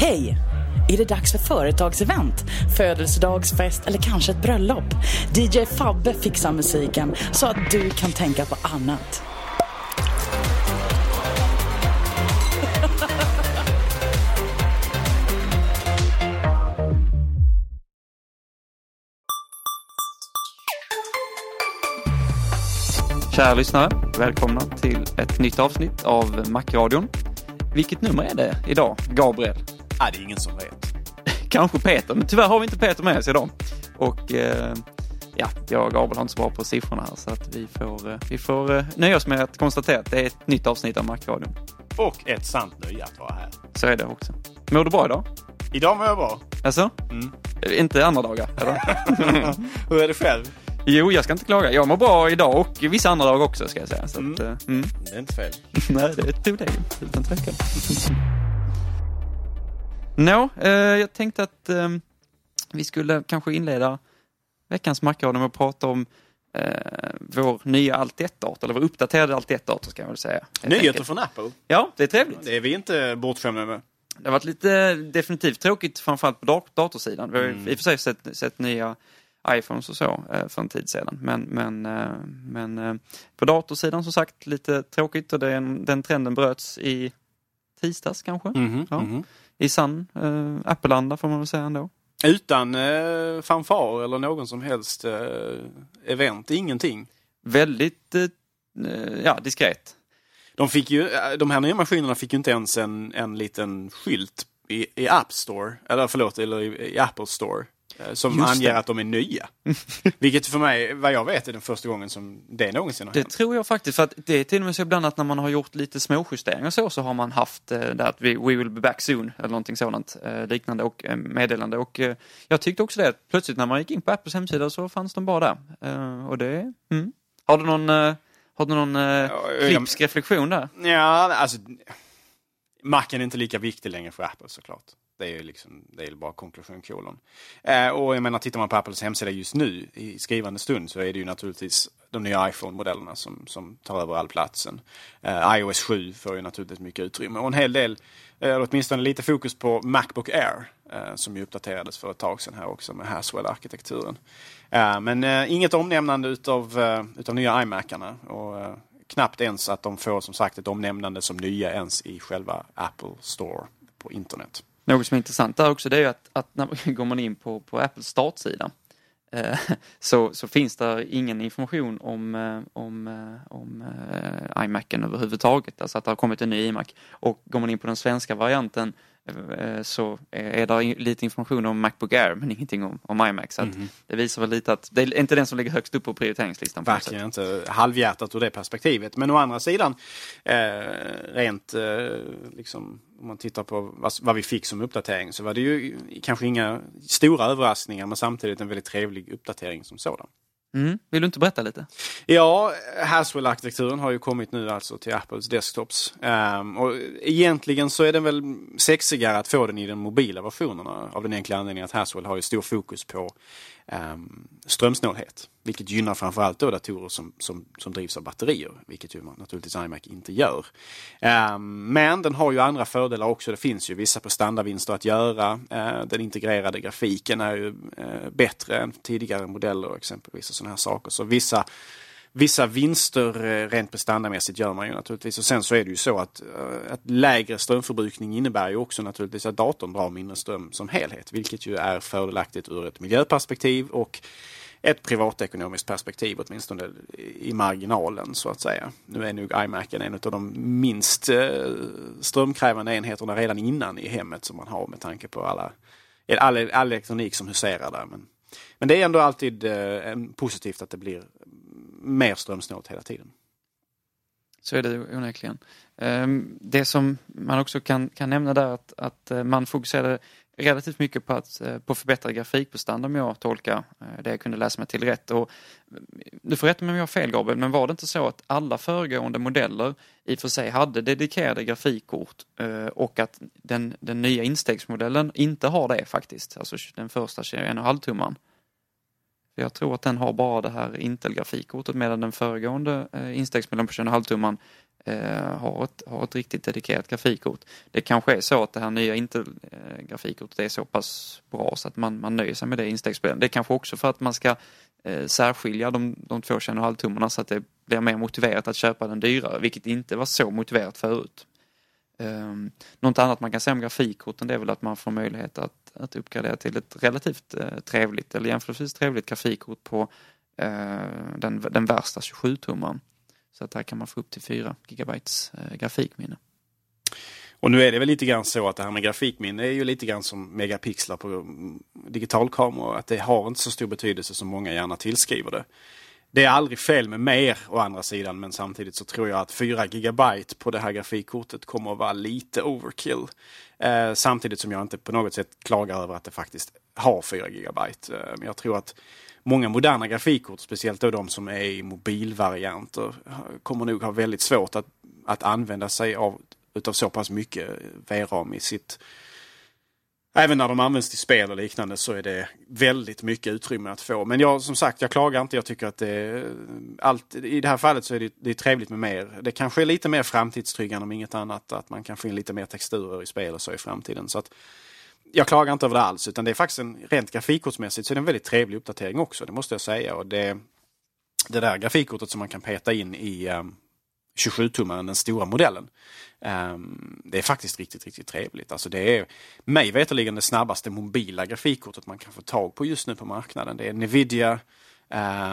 Hej! Är det dags för företagsevent, födelsedagsfest eller kanske ett bröllop? DJ Fabbe fixar musiken så att du kan tänka på annat. Kära lyssnare, välkomna till ett nytt avsnitt av Macradion. Vilket nummer är det idag, Gabriel? Ja, det är ingen som vet. Kanske Peter, men tyvärr har vi inte Peter med oss idag. Och eh, ja, jag och Gabriel har inte så bra på siffrorna här så att vi får, eh, vi får eh, nöja oss med att konstatera att det är ett nytt avsnitt av Macradion. Och ett sant nöje att vara här. Så är det också. Mår du bra idag? Idag mår jag bra. Alltså? Inte andra dagar, eller? Hur är det själv? Jo, jag ska inte klaga. Jag mår bra idag och vissa andra dagar också ska jag säga. Så att, eh, mm. Det är inte fel. Nej, det är ett privilegium, utan tvekan. Nå, eh, jag tänkte att eh, vi skulle kanske inleda veckans mackradio med att prata om eh, vår nya Allt 1-dator, eller vår uppdaterade Allt 1-dator ska jag väl säga. Nyheter enkelt. från Apple. Ja, det är trevligt. Det är vi inte bortskämda med. Det har varit lite definitivt tråkigt framförallt på dat- datorsidan. Vi har ju i och för sig sett, sett nya iPhones och så eh, för en tid sedan. Men, men, eh, men eh, på datorsidan som sagt lite tråkigt och den, den trenden bröts i tisdags kanske. ja. I sann eh, Apple-anda får man väl säga ändå. Utan eh, fanfar eller någon som helst eh, event, ingenting. Väldigt eh, ja, diskret. De, fick ju, de här nya maskinerna fick ju inte ens en, en liten skylt i, i App Store, eller förlåt, eller i, i Apple Store. Eh, Som Just anger det. att de är nya. Vilket för mig, vad jag vet, är den första gången som det någonsin har Det hänt. tror jag faktiskt, för att det är till och med så ibland att när man har gjort lite småjusteringar så, så har man haft eh, det att vi, we will be back soon eller någonting sådant eh, liknande och eh, meddelande. Och eh, jag tyckte också det, att plötsligt när man gick in på Apples hemsida så fanns de bara där. Och det, mm. Har du någon, har du någon eh, klipsk reflektion där? Ja, alltså... Macen är inte lika viktig längre för Apple såklart. Det är ju liksom, det är bara konklusion kolon. Eh, och jag menar, tittar man på Apples hemsida just nu i skrivande stund så är det ju naturligtvis de nya iPhone-modellerna som, som tar över all platsen. Eh, iOS 7 får ju naturligtvis mycket utrymme och en hel del, eh, eller åtminstone lite fokus på Macbook Air eh, som ju uppdaterades för ett tag sedan här också med Haswell-arkitekturen. Eh, men eh, inget omnämnande utav, eh, utav nya iMacarna och eh, knappt ens att de får som sagt ett omnämnande som nya ens i själva Apple Store på internet. Något som är intressant där också det är ju att, att när går man in på, på Apples startsida eh, så, så finns det ingen information om, eh, om, eh, om eh, iMacen överhuvudtaget. Alltså att det har kommit en ny iMac. Och går man in på den svenska varianten eh, så är det lite information om Macbook Air men ingenting om, om iMac. Så att det visar väl lite att det är inte den som ligger högst upp på prioriteringslistan. På. Verkligen inte halvhjärtat ur det perspektivet. Men å andra sidan, eh, rent eh, liksom, om man tittar på vad, vad vi fick som uppdatering så var det ju kanske inga stora överraskningar men samtidigt en väldigt trevlig uppdatering som sådan. Mm. Vill du inte berätta lite? Ja, Haswell-arkitekturen har ju kommit nu alltså till Apples desktops. Um, och egentligen så är den väl sexigare att få den i den mobila versionerna av den enkla anledningen att Haswell har ju stor fokus på um, strömsnålhet. Vilket gynnar framförallt då datorer som, som, som drivs av batterier, vilket ju naturligtvis iMac inte gör. Um, men den har ju andra fördelar också. Det finns ju vissa prestandavinster att göra. Uh, den integrerade grafiken är ju uh, bättre än tidigare modeller exempelvis och sådana här saker. Så vissa Vissa vinster eh, rent prestandamässigt gör man ju naturligtvis. Och sen så är det ju så att, eh, att lägre strömförbrukning innebär ju också naturligtvis att datorn drar mindre ström som helhet. Vilket ju är fördelaktigt ur ett miljöperspektiv och ett privatekonomiskt perspektiv åtminstone i marginalen så att säga. Nu är nog iMacen en av de minst eh, strömkrävande enheterna redan innan i hemmet som man har med tanke på alla all, all elektronik som huserar där. Men, men det är ändå alltid eh, positivt att det blir mer strömsnålt hela tiden. Så är det onekligen. Ehm, det som man också kan, kan nämna där att, att eh, man fokuserade relativt mycket på, att, eh, på förbättrad grafikprestanda om jag tolkar eh, det jag kunde läsa mig till rätt. Och, du får rätta mig om jag har fel Gabriel, men var det inte så att alla föregående modeller i och för sig hade dedikerade grafikkort och att den, den nya instegsmodellen inte har det faktiskt, alltså den första 21,5 tumman? Jag tror att den har bara det här Intel-grafikkortet medan den föregående eh, instegsmodellen på 21,5-tumman eh, har, ett, har ett riktigt dedikerat grafikkort. Det kanske är så att det här nya Intel-grafikkortet är så pass bra så att man, man nöjer sig med det instegsmodellen. Det är kanske också för att man ska eh, särskilja de, de två 21,5-tummarna så att det blir mer motiverat att köpa den dyrare, vilket inte var så motiverat förut. Um, något annat man kan säga om grafikkorten det är väl att man får möjlighet att, att uppgradera till ett relativt uh, trevligt eller jämförelsevis trevligt grafikkort på uh, den, den värsta 27-tummaren. Så att där kan man få upp till 4 GB uh, grafikminne. Och nu är det väl lite grann så att det här med grafikminne är ju lite grann som megapixlar på mm, digitalkameror. Att det har inte så stor betydelse som många gärna tillskriver det. Det är aldrig fel med mer å andra sidan men samtidigt så tror jag att 4 GB på det här grafikkortet kommer att vara lite overkill. Eh, samtidigt som jag inte på något sätt klagar över att det faktiskt har 4 GB. Eh, men jag tror att många moderna grafikkort, speciellt då de som är i mobilvarianter, kommer nog ha väldigt svårt att, att använda sig av utav så pass mycket VRAM i sitt Även när de används till spel och liknande så är det väldigt mycket utrymme att få. Men jag som sagt, jag klagar inte. Jag tycker att det allt, i det här fallet så är det, det är trevligt med mer. Det kanske är lite mer framtidstryggande om inget annat. Att man kan få in lite mer texturer i spel och så i framtiden. Så att, jag klagar inte över det alls utan det är faktiskt en, rent grafikkortsmässigt så är det en väldigt trevlig uppdatering också. Det måste jag säga. Och det, det där grafikkortet som man kan peta in i um, 27-tummaren, den stora modellen. Um, det är faktiskt riktigt, riktigt trevligt. Alltså det är mig veterligen det snabbaste mobila grafikkortet man kan få tag på just nu på marknaden. Det är Nvidia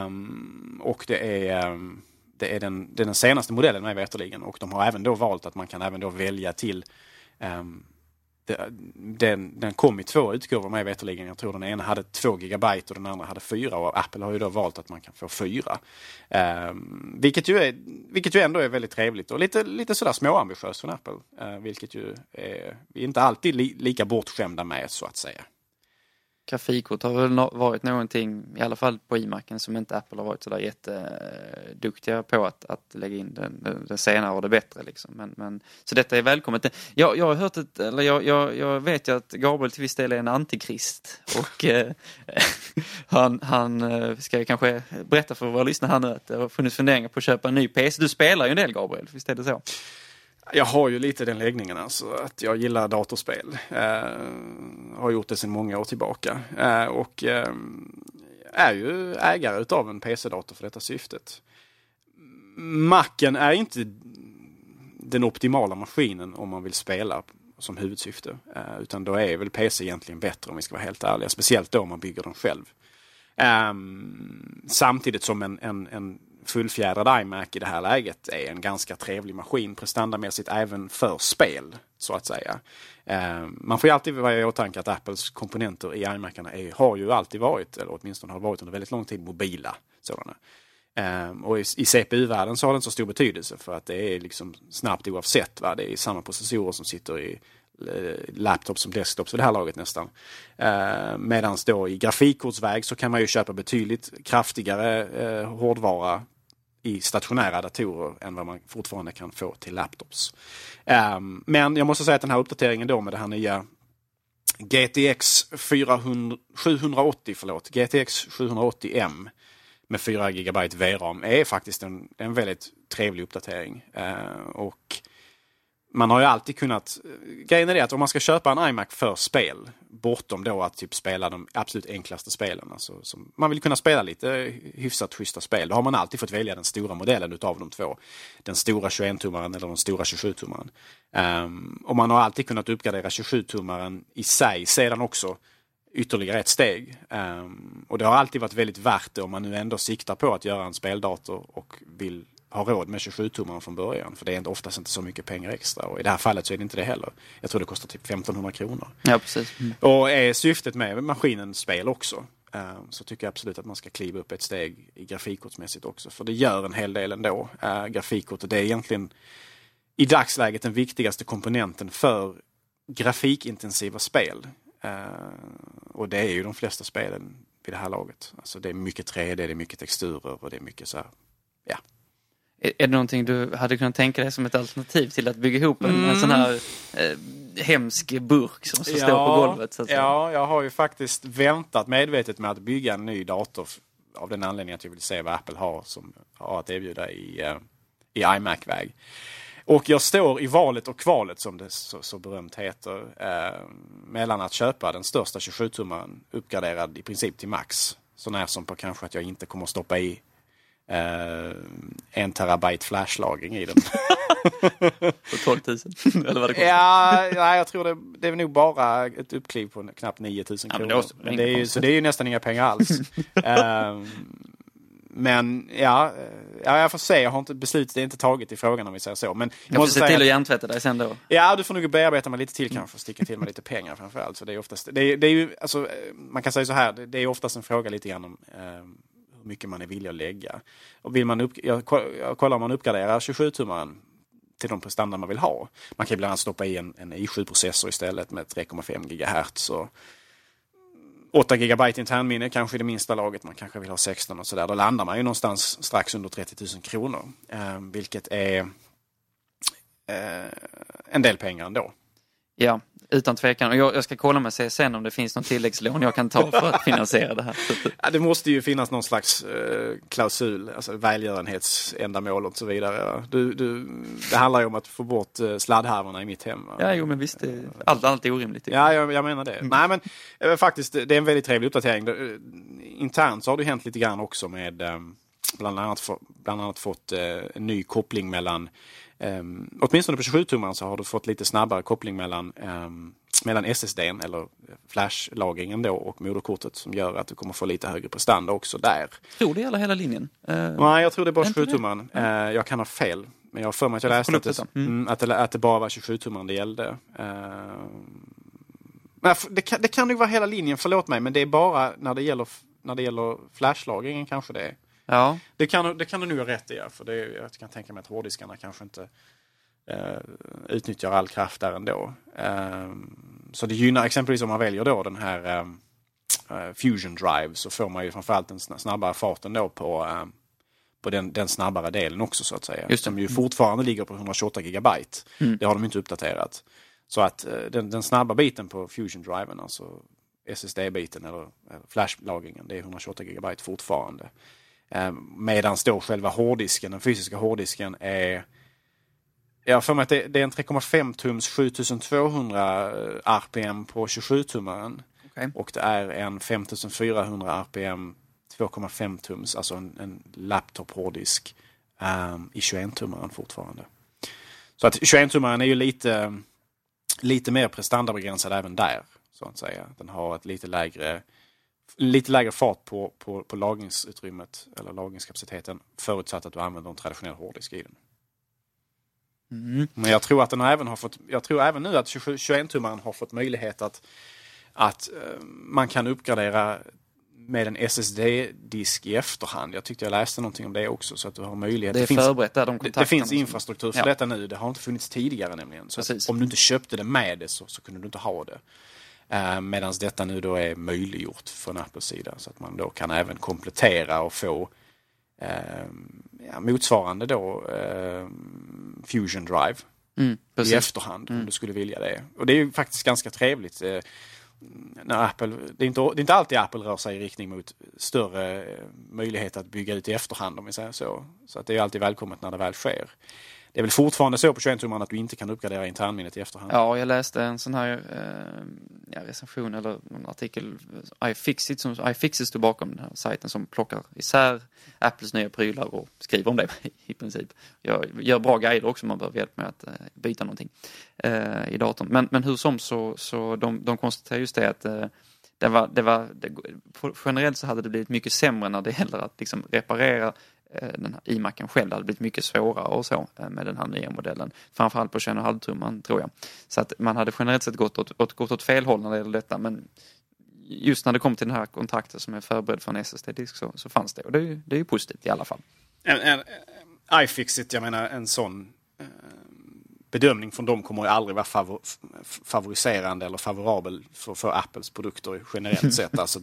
um, och det är, um, det är, den, det är den senaste modellen mig veterligen och de har även då valt att man kan även då välja till den, den kom i två utgåvor mig veterligen. Jag tror den ena hade 2 GB och den andra hade 4 och Apple har ju då valt att man kan få 4. Eh, vilket, ju är, vilket ju ändå är väldigt trevligt och lite, lite sådär småambitiöst från Apple. Eh, vilket ju är, vi är inte alltid li, lika bortskämda med så att säga grafikkort har väl varit någonting, i alla fall på iMacen, som inte Apple har varit sådär jätteduktiga på att, att lägga in den, den senare och det bättre. Liksom. Men, men, så detta är välkommet. Jag, jag har hört ett, eller jag, jag, jag vet ju att Gabriel till viss del är en antikrist och eh, han, han eh, ska kanske berätta för våra lyssnare här nu att det har funnits funderingar på att köpa en ny PC. Du spelar ju en del Gabriel, visst är det så? Jag har ju lite den läggningen alltså, att jag gillar datorspel. Eh, har gjort det sedan många år tillbaka. Eh, och eh, är ju ägare utav en PC-dator för detta syftet. Macen är inte den optimala maskinen om man vill spela som huvudsyfte. Eh, utan då är väl PC egentligen bättre om vi ska vara helt ärliga. Speciellt då om man bygger den själv. Ehm, samtidigt som en, en, en fullfjädrad iMac i det här läget är en ganska trevlig maskin prestandamässigt även för spel. så att säga. Eh, man får ju alltid vara i åtanke att Apples komponenter i iMacarna är, har ju alltid varit, eller åtminstone har varit under väldigt lång tid, mobila sådana. Eh, och i, CPU-världen så har det inte så stor betydelse för att det är liksom snabbt oavsett. Va? Det är samma processorer som sitter i eh, laptops som desktops vid det här laget nästan. Eh, Medan då i grafikkortsväg så kan man ju köpa betydligt kraftigare eh, hårdvara i stationära datorer än vad man fortfarande kan få till laptops. Um, men jag måste säga att den här uppdateringen då med det här nya GTX 400, 780, förlåt, GTX 780M med 4 GB VRAM är faktiskt en, en väldigt trevlig uppdatering. Uh, och man har ju alltid kunnat... Eh, grejen är det att om man ska köpa en iMac för spel, bortom då att typ spela de absolut enklaste spelen, alltså, som man vill kunna spela lite hyfsat schyssta spel, då har man alltid fått välja den stora modellen utav de två. Den stora 21-tummaren eller den stora 27-tummaren. Um, ehm, och man har alltid kunnat uppgradera 27-tummaren i sig sedan också ytterligare ett steg. Um, och det har alltid varit väldigt värt det om man nu ändå siktar på att göra en speldator och vill ha råd med 27-tummaren från början. För det är oftast inte så mycket pengar extra. Och i det här fallet så är det inte det heller. Jag tror det kostar typ 1500 kronor. Ja, precis. Mm. Och är syftet med maskinen spel också eh, så tycker jag absolut att man ska kliva upp ett steg i grafikkortsmässigt också. För det gör en hel del ändå. Äh, grafikkortet det är egentligen i dagsläget den viktigaste komponenten för grafikintensiva spel. Äh, och det är ju de flesta spelen vid det här laget. Alltså det är mycket 3D, det är mycket texturer och det är mycket så här, ja, är, det någonting du hade kunnat tänka dig som ett alternativ till att bygga ihop en, mm. en sån här eh, hemsk burk som ja, står på golvet? Så ja, jag har ju faktiskt väntat medvetet med att bygga en ny dator av den anledningen att jag vill se vad Apple har, som, har att erbjuda i, uh, i iMac-väg. Och jag står i valet och kvalet som det så, så berömt heter. Eh, mellan att köpa den största 27-tummaren uppgraderad i princip till max. Så när som på kanske att jag inte kommer att stoppa i eh, en terabyte flashlagring i den. På 12 000? Eller vad det kostar? Ja, ja, jag tror det, det är nog bara ett uppkliv på knappt 9 000 kronor. Ja, men det, men det är ju, så det är ju nästan inga pengar alls. um, men ja, ja, jag får se. Jag har inte, beslutet är inte taget i frågan om vi säger så. Men jag, jag får se till att hjärntvätta dig sen då. Ja, du får nog bearbeta mig lite till kanske. Sticka till med lite pengar framförallt. Så det är oftast, det är, det är ju, alltså, man kan säga så här, det är oftast en fråga lite grann om um, hur mycket man är villig att lägga. Och vill man upp, jag, jag kollar om man uppgraderar 27-tummaren till de prestanda man vill ha. Man kan bland annat stoppa i en, en i7-processor istället med 3,5 GHz. Och 8 GB internminne kanske i det minsta laget. Man kanske vill ha 16 och sådär. Då landar man ju någonstans strax under 30 000 kronor. Eh, vilket är eh, en del pengar ändå. Ja, utan tvekan. Och jag, jag ska kolla med CSN om det finns någon tilläggslån jag kan ta för att finansiera det här. Ja, det måste ju finnas någon slags eh, klausul, alltså välgörenhetsändamål och så vidare. Du, du, det handlar ju om att få bort eh, sladdhärvorna i mitt hem. Ja, jo men visst. Det, allt, allt är orimligt. Ja, jag, jag menar det. Mm. Nej, men eh, faktiskt, det är en väldigt trevlig uppdatering. Eh, internt så har det hänt lite grann också med eh, bland annat, bland annat fått eh, en ny koppling mellan Um, åtminstone på 27-tummaren så har du fått lite snabbare koppling mellan, um, mellan SSDn eller flashlagringen då och moderkortet som gör att du kommer få lite högre prestanda också där. Tror det gäller hela linjen? Uh, Nej, jag tror det är bara 27-tummaren. Uh, jag kan ha fel. Men jag har för mig att jag läste att det, mm. att, det, att det bara var 27-tummaren det gällde. Uh, men det, kan, det kan nog vara hela linjen, förlåt mig, men det är bara när det gäller, när det gäller flashlagringen kanske det är. Ja. Det kan, det kan du nog ha rätt i. För det, jag kan tänka mig att hårddiskarna kanske inte eh, utnyttjar all kraft där ändå. Eh, så det gynnar exempelvis om man väljer då den här eh, eh Fusion Drive så får man ju framförallt den snabbare farten då på, eh, på den, den snabbare delen också så att säga. Just som ju fortfarande ligger på 128 gigabyte. Mm. Det har de inte uppdaterat. Så att eh, den, den snabba biten på Fusion Driven, alltså SSD-biten eller flashlagringen, det är 128 gigabyte fortfarande. Eh, Medan då själva hårddisken, den fysiska hårddisken är jag för mig att det, det är en 3,5 tums 7200 RPM på 27-tummaren. Okay. Och det är en 5400 RPM 2,5 tums, alltså en, en laptop hårddisk um, i 21-tummaren fortfarande. Så att 21-tummaren är ju lite, lite mer prestandabegränsad även där. Så att säga. Den har ett lite lägre lite lägre fart på, på, på lagringsutrymmet eller lagringskapaciteten förutsatt att du använder en traditionell hårddisk i den. Mm. Men jag tror att den även har fått, jag tror även nu att 21-tummaren har fått möjlighet att, att uh, man kan uppgradera med en SSD-disk i efterhand. Jag tyckte jag läste någonting om det också så att du har möjlighet. Det är finns, förberett där, de det, det finns infrastruktur för Ja. detta nu. Det har inte funnits tidigare nämligen. Så om du inte köpte det med det så, så kunde du inte ha det. Uh, Medan detta nu då är möjliggjort från Apples sida. Så att man då kan även komplettera och få eh, ja, motsvarande då eh, Fusion Drive Mm, i efterhand om du skulle vilja det. Och det är ju faktiskt ganska trevligt. Eh, när Apple, det, är inte, det är inte alltid Apple rör sig i riktning mot större eh, möjlighet att bygga ut i efterhand om vi säger så. Så att det är alltid välkommet när det väl sker. Det är väl fortfarande så på 21-tummarna att du inte kan uppgradera internminnet i efterhand. Ja, jag läste en sån här eh, ja, recension eller en artikel. iFixit, som, iFixit stod bakom den här sajten som plockar isär Apples nya prylar och skriver om det i princip. Jag gör bra guider också om man behöver hjälp med att eh, byta någonting eh, i datorn. Men, men hur som så, så de, de konstaterar just det att eh, det var, det var, det, generellt så hade det blivit mycket sämre när det gäller att liksom reparera den här iMacen själv. Det hade blivit mycket svårare och så eh, med den här nya modellen. Framförallt på 21,5 tumman tror jag. Så att man hade generellt sett gått åt, åt, gått åt fel håll när det gäller detta men just när det kom till den här kontrakten som är förberedd för en SSD-disk så, så fanns det och det det är ju positivt i alla fall. En, en, en, iFixit, jag menar en sån eh, bedömning från dem kommer ju aldrig vara favor, favoriserande eller favorabel för, för Apples produkter generellt sett. Alltså,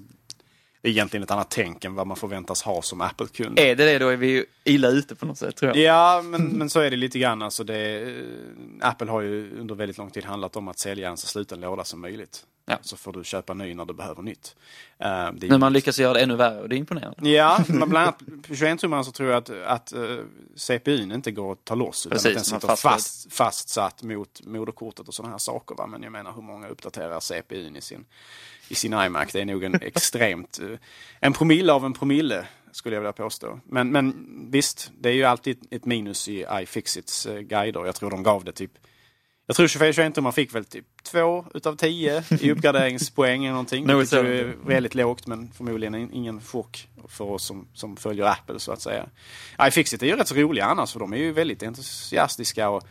egentligen ett annat tänk än vad man förväntas ha som Apple-kund. Är det det då är vi ju illa ute på något sätt tror jag. Ja, men, men så är det lite grann. Alltså det, eh, Apple har ju under väldigt lång tid handlat om att sälja en så sluten låda som möjligt. Ja. Så får du köpa ny när du behöver nytt. Eh, det är Men man lyckas göra det ännu värre och det är imponerande. Ja, men bland annat på 21-tummarna så tror jag att, att uh, CPUn inte går att ta loss. Utan Precis, att den sitter fast, fastsatt mot moderkortet och sådana här saker. Va? Men jag menar hur många uppdaterar CPUn i sin, i sin iMac? Det är nog en extremt... eh, en promille av en promille skulle jag vilja påstå. Men, men visst, det är ju alltid ett minus i iFixits uh, guider. Jag tror de gav det typ jag tror 24 man fick väl typ två utav tio i uppgraderingspoäng eller någonting. Något Vilket ju är väldigt lågt men förmodligen in- ingen chock för oss som, som följer Apple så att säga. iFixit är ju rätt så roliga annars för de är ju väldigt entusiastiska och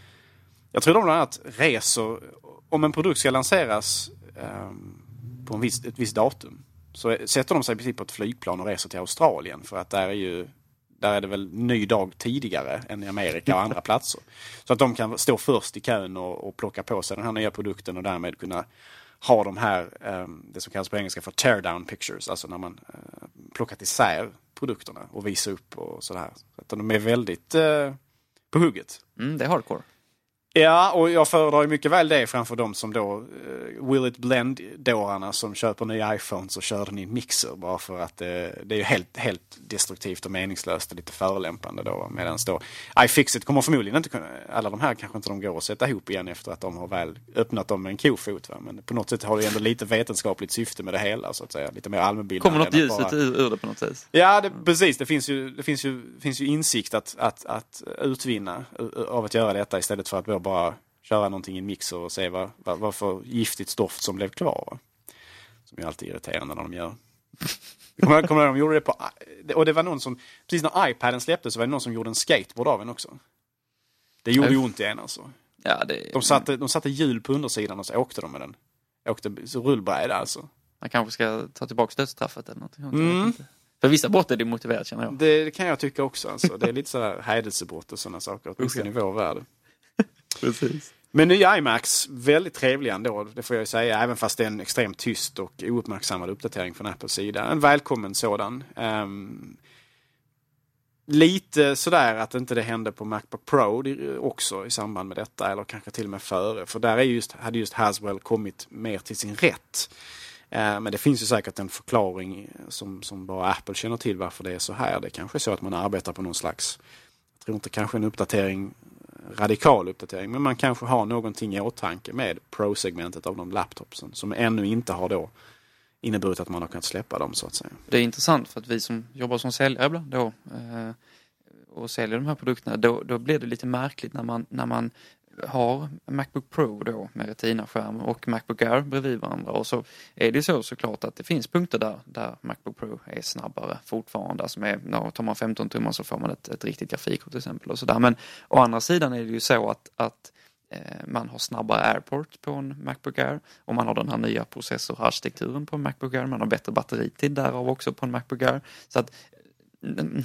jag tror de bland annat reser, om en produkt ska lanseras ehm, på en viss, ett visst datum så sätter de sig i princip på ett flygplan och reser till Australien för att där är ju där är det väl ny dag tidigare än i Amerika och andra platser. Så att de kan stå först i kön och, och plocka på sig den här nya produkten och därmed kunna ha de här, ehm, det som kallas på engelska för tear down pictures, alltså när man eh, plockat isär produkterna och visar upp och sådär. Så att de är väldigt eh, på hugget. Mm, det är hardcore. Ja, och jag föredrar ju mycket väl det framför de som då, uh, Will It Blend-dårarna som köper nya iPhones och kör den i mixer bara för att uh, det är ju helt, helt destruktivt och meningslöst och lite förolämpande då. Medan då iFixit kommer förmodligen inte kunna, alla de här kanske inte de går att sätta ihop igen efter att de har väl öppnat dem med en kofot. Va? Men på något sätt har det ändå lite vetenskapligt syfte med det hela så att säga. Lite mer allmänbildande. Kommer något ljuset bara- ur, det på något sätt? Ja, det, precis. Det finns ju, det finns ju, finns ju insikt att, att, att utvinna av att göra detta istället för att bara- bara köra någonting i en mixer och se vad, vad, vad för giftigt stoft som blev kvar. Va? Som är alltid irriterande när de gör. Kommer du ihåg, de gjorde det på... Och det var någon som... Precis när iPaden släpptes så var det någon som gjorde en skateboard av den också. Det gjorde ju ont i en alltså. Ja, det, De satte, de satte hjul på undersidan och så åkte de med den. Åkte rullbräda alltså. Man kanske ska ta tillbaka dödsstraffet eller. Jag vet Mm. För vissa brott är det motiverat känner jag. Det, det kan jag tycka också. Alltså. Det är lite sådär hädelsebrott och sådana saker. Åtminstone i vår värld. Precis. Men nya iMax, väldigt trevlig ändå, det får jag ju säga. Även fast det är en extremt tyst och ouppmärksammad uppdatering från Apples sida. En välkommen sådan. Um, lite sådär att inte det hände på Macbook Pro också i samband med detta. Eller kanske till och med före. För där är just, hade just Haswell kommit mer till sin rätt. Ehm, men det finns ju säkert en förklaring som, som bara Apple känner till varför det är så här. Det kanske är så att man arbetar på någon slags, jag tror inte kanske en uppdatering, radikal uppdatering, men man kanske har någonting i åtanke med Pro-segmentet av de laptopsen som ännu inte har då inneburit att man har kunnat släppa dem så att säga. Det är intressant för att vi som jobbar som säljare ibland då eh, och säljer de här produkterna, då, då blir det lite märkligt när man, när man har Macbook Pro då med Retina-skärm och Macbook Air bredvid varandra och så är det så såklart att det finns punkter där, där Macbook Pro är snabbare fortfarande. Alltså med, ja, tar man 15 tummar så får man ett, ett riktigt grafikkort till exempel och sådär. Men å andra sidan är det ju så att, att eh, man har snabbare airport på en Macbook Air och man har den här nya processorarkitekturen på en Macbook Air. Man har bättre batteritid därav också på en Macbook Air. Så att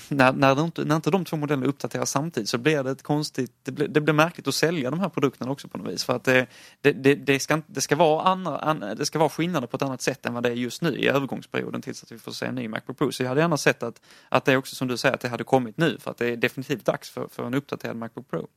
när, när, inte, när inte de två modellerna uppdateras samtidigt så blir det ett konstigt, det blir, det blir märkligt att sälja de här produkterna också på något vis. För att det, det, det, det ska, det, ska vara andra, an, det ska vara skillnader på ett annat sätt än vad det är just nu i övergångsperioden tills att vi får se en ny Macbook Pro. Så jag hade gärna sett att, att det också som du säger, att det hade kommit nu för att det är definitivt dags för, för en uppdaterad Macbook Pro.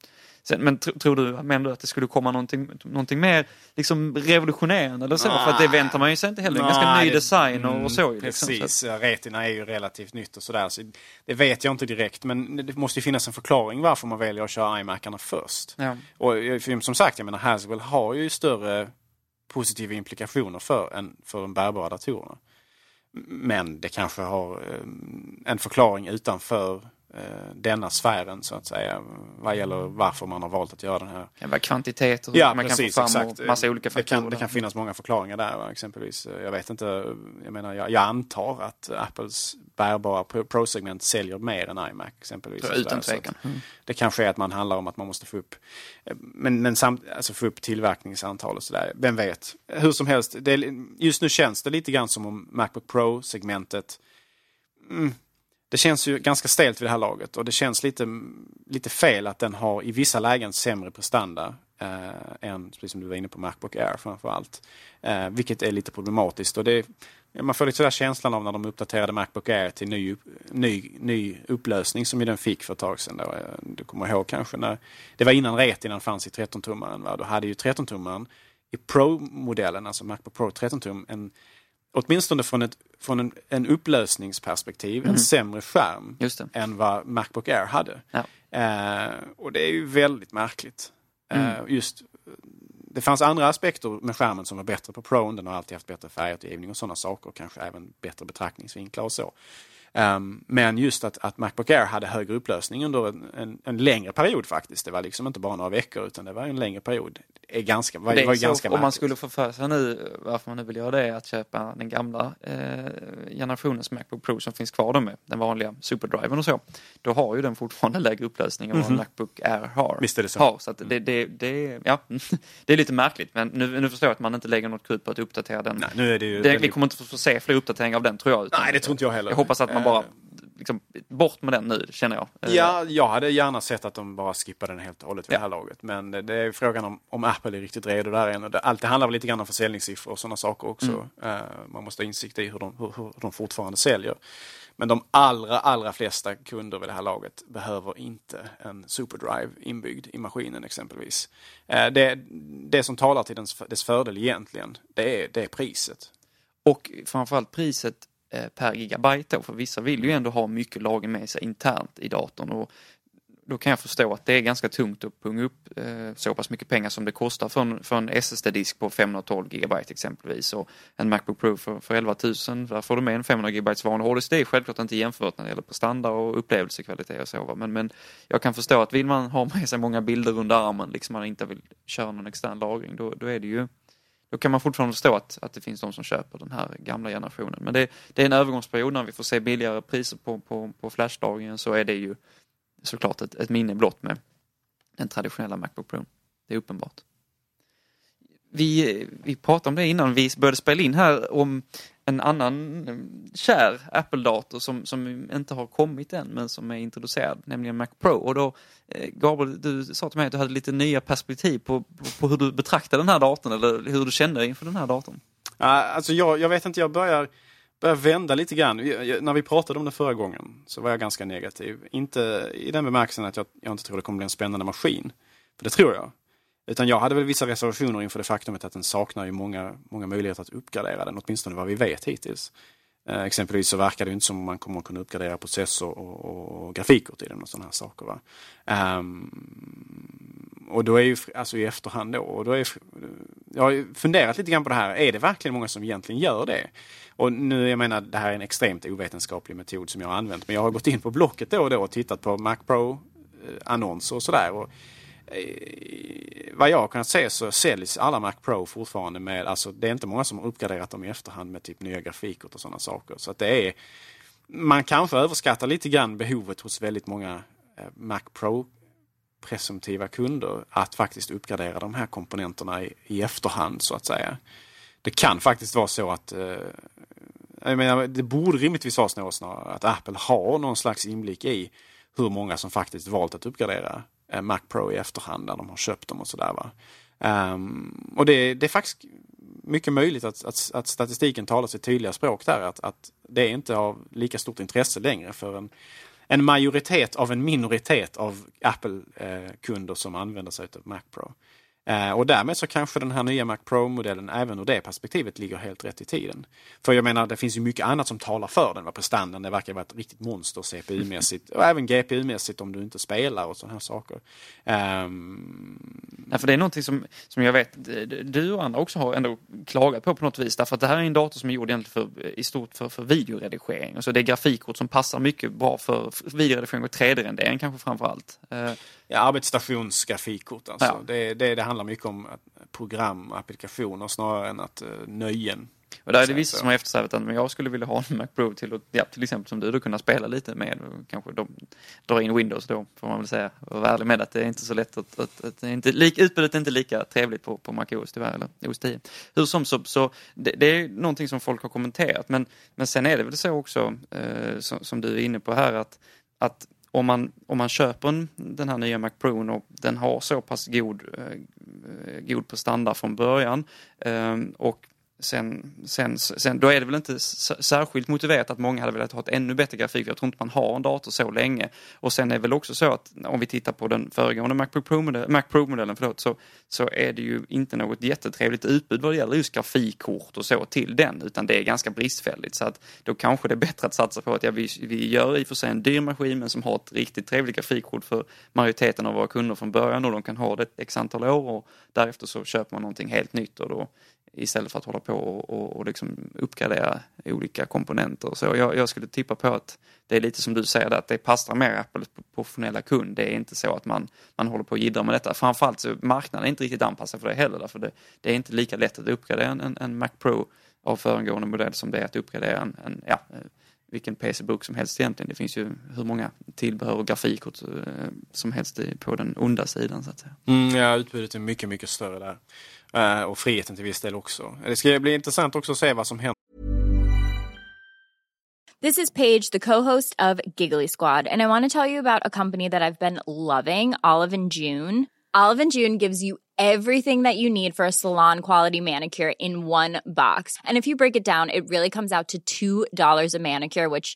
Sen, men tr tror du men att det skulle komma någonting, någonting mer liksom revolutionerande eller så? Nej. För det väntar man ju sig inte heller. En ganska ny design och, och så. Liksom, Precis, så Retina är ju relativt nytt och sådär. Så det vet jag inte direkt men det måste ju finnas en förklaring varför man väljer att köra iMacarna först. ja. Och eh, som sagt, jag menar Haswell har ju större positiva implikationer för, en, för de bärbara datorerna. Men det kanske har eh, en förklaring utanför denna sfären så att säga. Vad gäller varför man har valt att göra den här kan vara kvantitet och Ja, man precis, kan få fram exakt. massa olika det faktorer. kan, det kan finnas många förklaringar där. Exempelvis, eh, jag vet inte, jag menar, jag, jag antar att Apples bärbara Pro- Pro-segment säljer mer än iMac. Exempelvis. Så utan tvekan. att Det kanske är att man handlar om att man måste få upp, eh, men, men samt, alltså få upp tillverkningsantal och sådär. Vem vet? Hur som helst, det, just nu känns det lite grann som om Macbook Pro-segmentet mm, det känns ju ganska stelt vid det här laget och det känns lite, lite fel att den har i vissa lägen sämre prestanda eh, än, precis som du var inne på, Macbook Air framför allt. Eh, vilket är lite problematiskt. Och det, man får lite sådär känslan av när de uppdaterade Macbook Air till ny, ny, ny upplösning som ju den fick för ett tag sedan. Då. Eh, du kommer ihåg kanske när det var innan Retinan fanns i 13-tummaren. Då hade ju 13-tummaren i Pro-modellen, alltså Macbook Pro 13-tum, en åtminstone från, ett, från en, en upplösningsperspektiv, en sämre skärm Mm. Än vad Macbook Air hade. Ja. Eh, och det är ju väldigt märkligt. Mm. Eh, just, det fanns andra aspekter med skärmen som var bättre på Pro. Den har alltid haft bättre färgåtergivning och sådana saker. Kanske även bättre betraktningsvinklar och så. Ehm, men just att, att Macbook Air hade högre upplösning under en, en, en längre period faktiskt. Det var liksom inte bara några veckor utan det var en längre period. Är ganska, var, Det var så, ganska om man skulle få för sig nu, varför man nu vill göra det, att köpa den gamla eh, generationens Macbook Pro som finns kvar då med den vanliga superdriven och så. Då har ju den fortfarande lägre upplösning än vad en Macbook Air har. Visst är det så. Har, så att det, det, det, ja, det är lite märkligt men nu, nu förstår jag att man inte lägger något krut på att uppdatera den. Nej, nu är det ju det, vi väldigt- kommer inte få se fler uppdateringar av den tror jag. Nej, det tror inte jag heller. Jag hoppas att man Eh, bara, liksom, bort med den nu känner jag. Eh, Ja, jag hade gärna sett att de bara skippade den helt och hållet vid Ja. det här laget. Men det- är frågan om, om Apple är riktigt redo där än. Allt det handlar väl lite grann om försäljningssiffror och sådana saker också. Mm. Eh, man måste ha insikt i hur de, hur, hur de fortfarande säljer. Men de allra, allra flesta kunder vid det här laget behöver inte en SuperDrive inbyggd i maskinen exempelvis. Eh, det, det som talar till dess, fördel egentligen, det är, det är priset. Och framförallt priset Eh, per gigabyte då, för vissa vill ju ändå ha mycket lager med sig internt i datorn. Och då kan jag förstå att det är ganska tungt att punga upp eh, så pass mycket pengar som det kostar för en, för en SSD-disk på 512 GB exempelvis. Och en Macbook Pro för, för 11 000, där får du med en 500 GB vanlig hårddisk. Det är självklart inte jämfört när det gäller prestanda och upplevelsekvalitet och så. Men, men jag kan förstå att vill man ha med sig många bilder under armen, liksom man inte vill köra någon extern lagring, då, då är det ju då kan man fortfarande förstå att, att det finns de som köper den här gamla generationen. Men det, det är en övergångsperiod när vi får se billigare priser på, på, på flashlagringen så är det ju såklart ett, ett minne blott med den traditionella Macbook Pro. Det är uppenbart. Vi, vi pratade om det innan vi började spela in här om en annan eh, kär Apple-dator som, som inte har kommit än men som är introducerad, nämligen Mac Pro. Och då, eh, Gabriel, du sa till mig att du hade lite nya perspektiv på, på, på hur du betraktar den här datorn eller hur du kände inför den här datorn. Ja, alltså jag, jag vet inte, jag börjar, börjar vända lite grann. Jag, jag, när vi pratade om det förra gången så var jag ganska negativ. Inte i den bemärkelsen att jag, jag inte tror det kommer bli en spännande maskin. För det tror jag. Utan jag hade väl vissa reservationer inför det faktumet att den saknar ju många, många möjligheter att uppgradera den, åtminstone vad vi vet hittills. Eh, exempelvis så verkar det inte som om man kommer att kunna uppgradera processor och, och, och grafikkort i den och sådana här saker. Va? Um, och då är ju, alltså i efterhand då, och då är, jag har ju funderat lite grann på det här, är det verkligen många som egentligen gör det? Och nu, jag menar, det här är en extremt ovetenskaplig metod som jag har använt, men jag har gått in på Blocket då och då och tittat på Mac Pro-annonser eh, och sådär. Och, Eh, vad jag har kunnat se så säljs alla Mac Pro fortfarande med, alltså det är inte många som har uppgraderat dem i efterhand med typ nya grafikkort och sådana saker. Så att det är, man kanske överskattar lite grann behovet hos väldigt många eh, Mac Pro presumtiva kunder att faktiskt uppgradera de här komponenterna i, i efterhand så att säga. Det kan faktiskt vara så att eh, jag menar, det borde rimligtvis vara så snarare att Apple har någon slags inblick i hur många som faktiskt valt att uppgradera Eh, Mac Pro i efterhand när de har köpt dem och sådär. Um, och det, det, är faktiskt mycket möjligt att, att, att, statistiken talar sitt tydliga språk där. Att, att det inte av lika stort intresse längre för en, en majoritet av en minoritet av Apple-kunder eh, som använder sig av Mac Pro. Eh, och därmed så kanske den här nya Mac Pro-modellen även ur det perspektivet ligger helt rätt i tiden. För jag menar, det finns ju mycket annat som talar för den. Prestandan, det verkar vara ett riktigt monster CPU-mässigt och även GPU-mässigt om du inte spelar och sådana här saker. Um... Ja, för det är någonting som, som jag vet du och andra också har ändå klagat på på något vis. Därför att det här är en dator som är gjord egentligen för, eh, i stort för, för videoredigering. Alltså det är grafikkort som passar mycket bra för videoredigering och 3D-rendering kanske framför allt. Eh, Ja, arbetsstationsgrafikkort alltså. Ja. Det, det, det handlar mycket om program och applikationer snarare än att uh, nöjen. Och där är det vissa som har eftersträvat att jag skulle vilja ha en Mac Pro till att, ja, till exempel som du, då kunna spela lite med kanske de, dra in Windows då, får man väl säga. Och vara ärlig med att det är inte så lätt att, att, att är inte, lik, utbudet är inte lika trevligt på, på Mac OS tyvärr, eller OS 10. Hur som så, så det, det, är någonting som folk har kommenterat, men, men sen är det väl så också, eh, som, som du är inne på här, att, att om man, om man köper en, den här nya Mac Pro och den har så pass god, eh, god prestanda från början eh, och Sen, sen, sen, då är det väl inte särskilt motiverat att många hade velat ha ett ännu bättre grafik. Jag tror inte man har en dator så länge. Och sen är det väl också så att om vi tittar på den föregående Macbook Pro-modellen Mac Pro förlåt, så, så är det ju inte något jättetrevligt utbud vad det gäller just grafikkort och så till den, utan det är ganska bristfälligt. Så att då kanske det är bättre att satsa på att ja, vi, vi gör i och för sig en dyr maskin men som har ett riktigt trevligt grafikkort för majoriteten av våra kunder från början och de kan ha det ett x antal år och därefter så köper man någonting helt nytt och då istället för att hålla på och, och, och liksom uppgradera olika komponenter. Så jag, jag, skulle tippa på att det är lite som du säger, att det passar mer Apples professionella kund. Det är inte så att man, man håller på och jiddrar med detta. Framförallt så marknaden är inte riktigt anpassad för det heller, därför det, det är inte lika lätt att uppgradera en, en Mac Pro av föregående modell som det är att uppgradera en, en ja, vilken PC-bok som helst egentligen. Det finns ju hur många tillbehör och grafikkort eh, som helst på den onda sidan så att säga. Mm, ja, utbudet är mycket, mycket större där. Uh, och friheten till viss del också. Det ska bli intressant också att se vad som händer. This is Paige, the co-host of Giggly Squad, and I want to tell you about a company that I've been loving, Olive and June. Olive and June gives you everything that you need for a salon quality manicure in one box. And if you break it down, it really comes out to $2 a manicure, which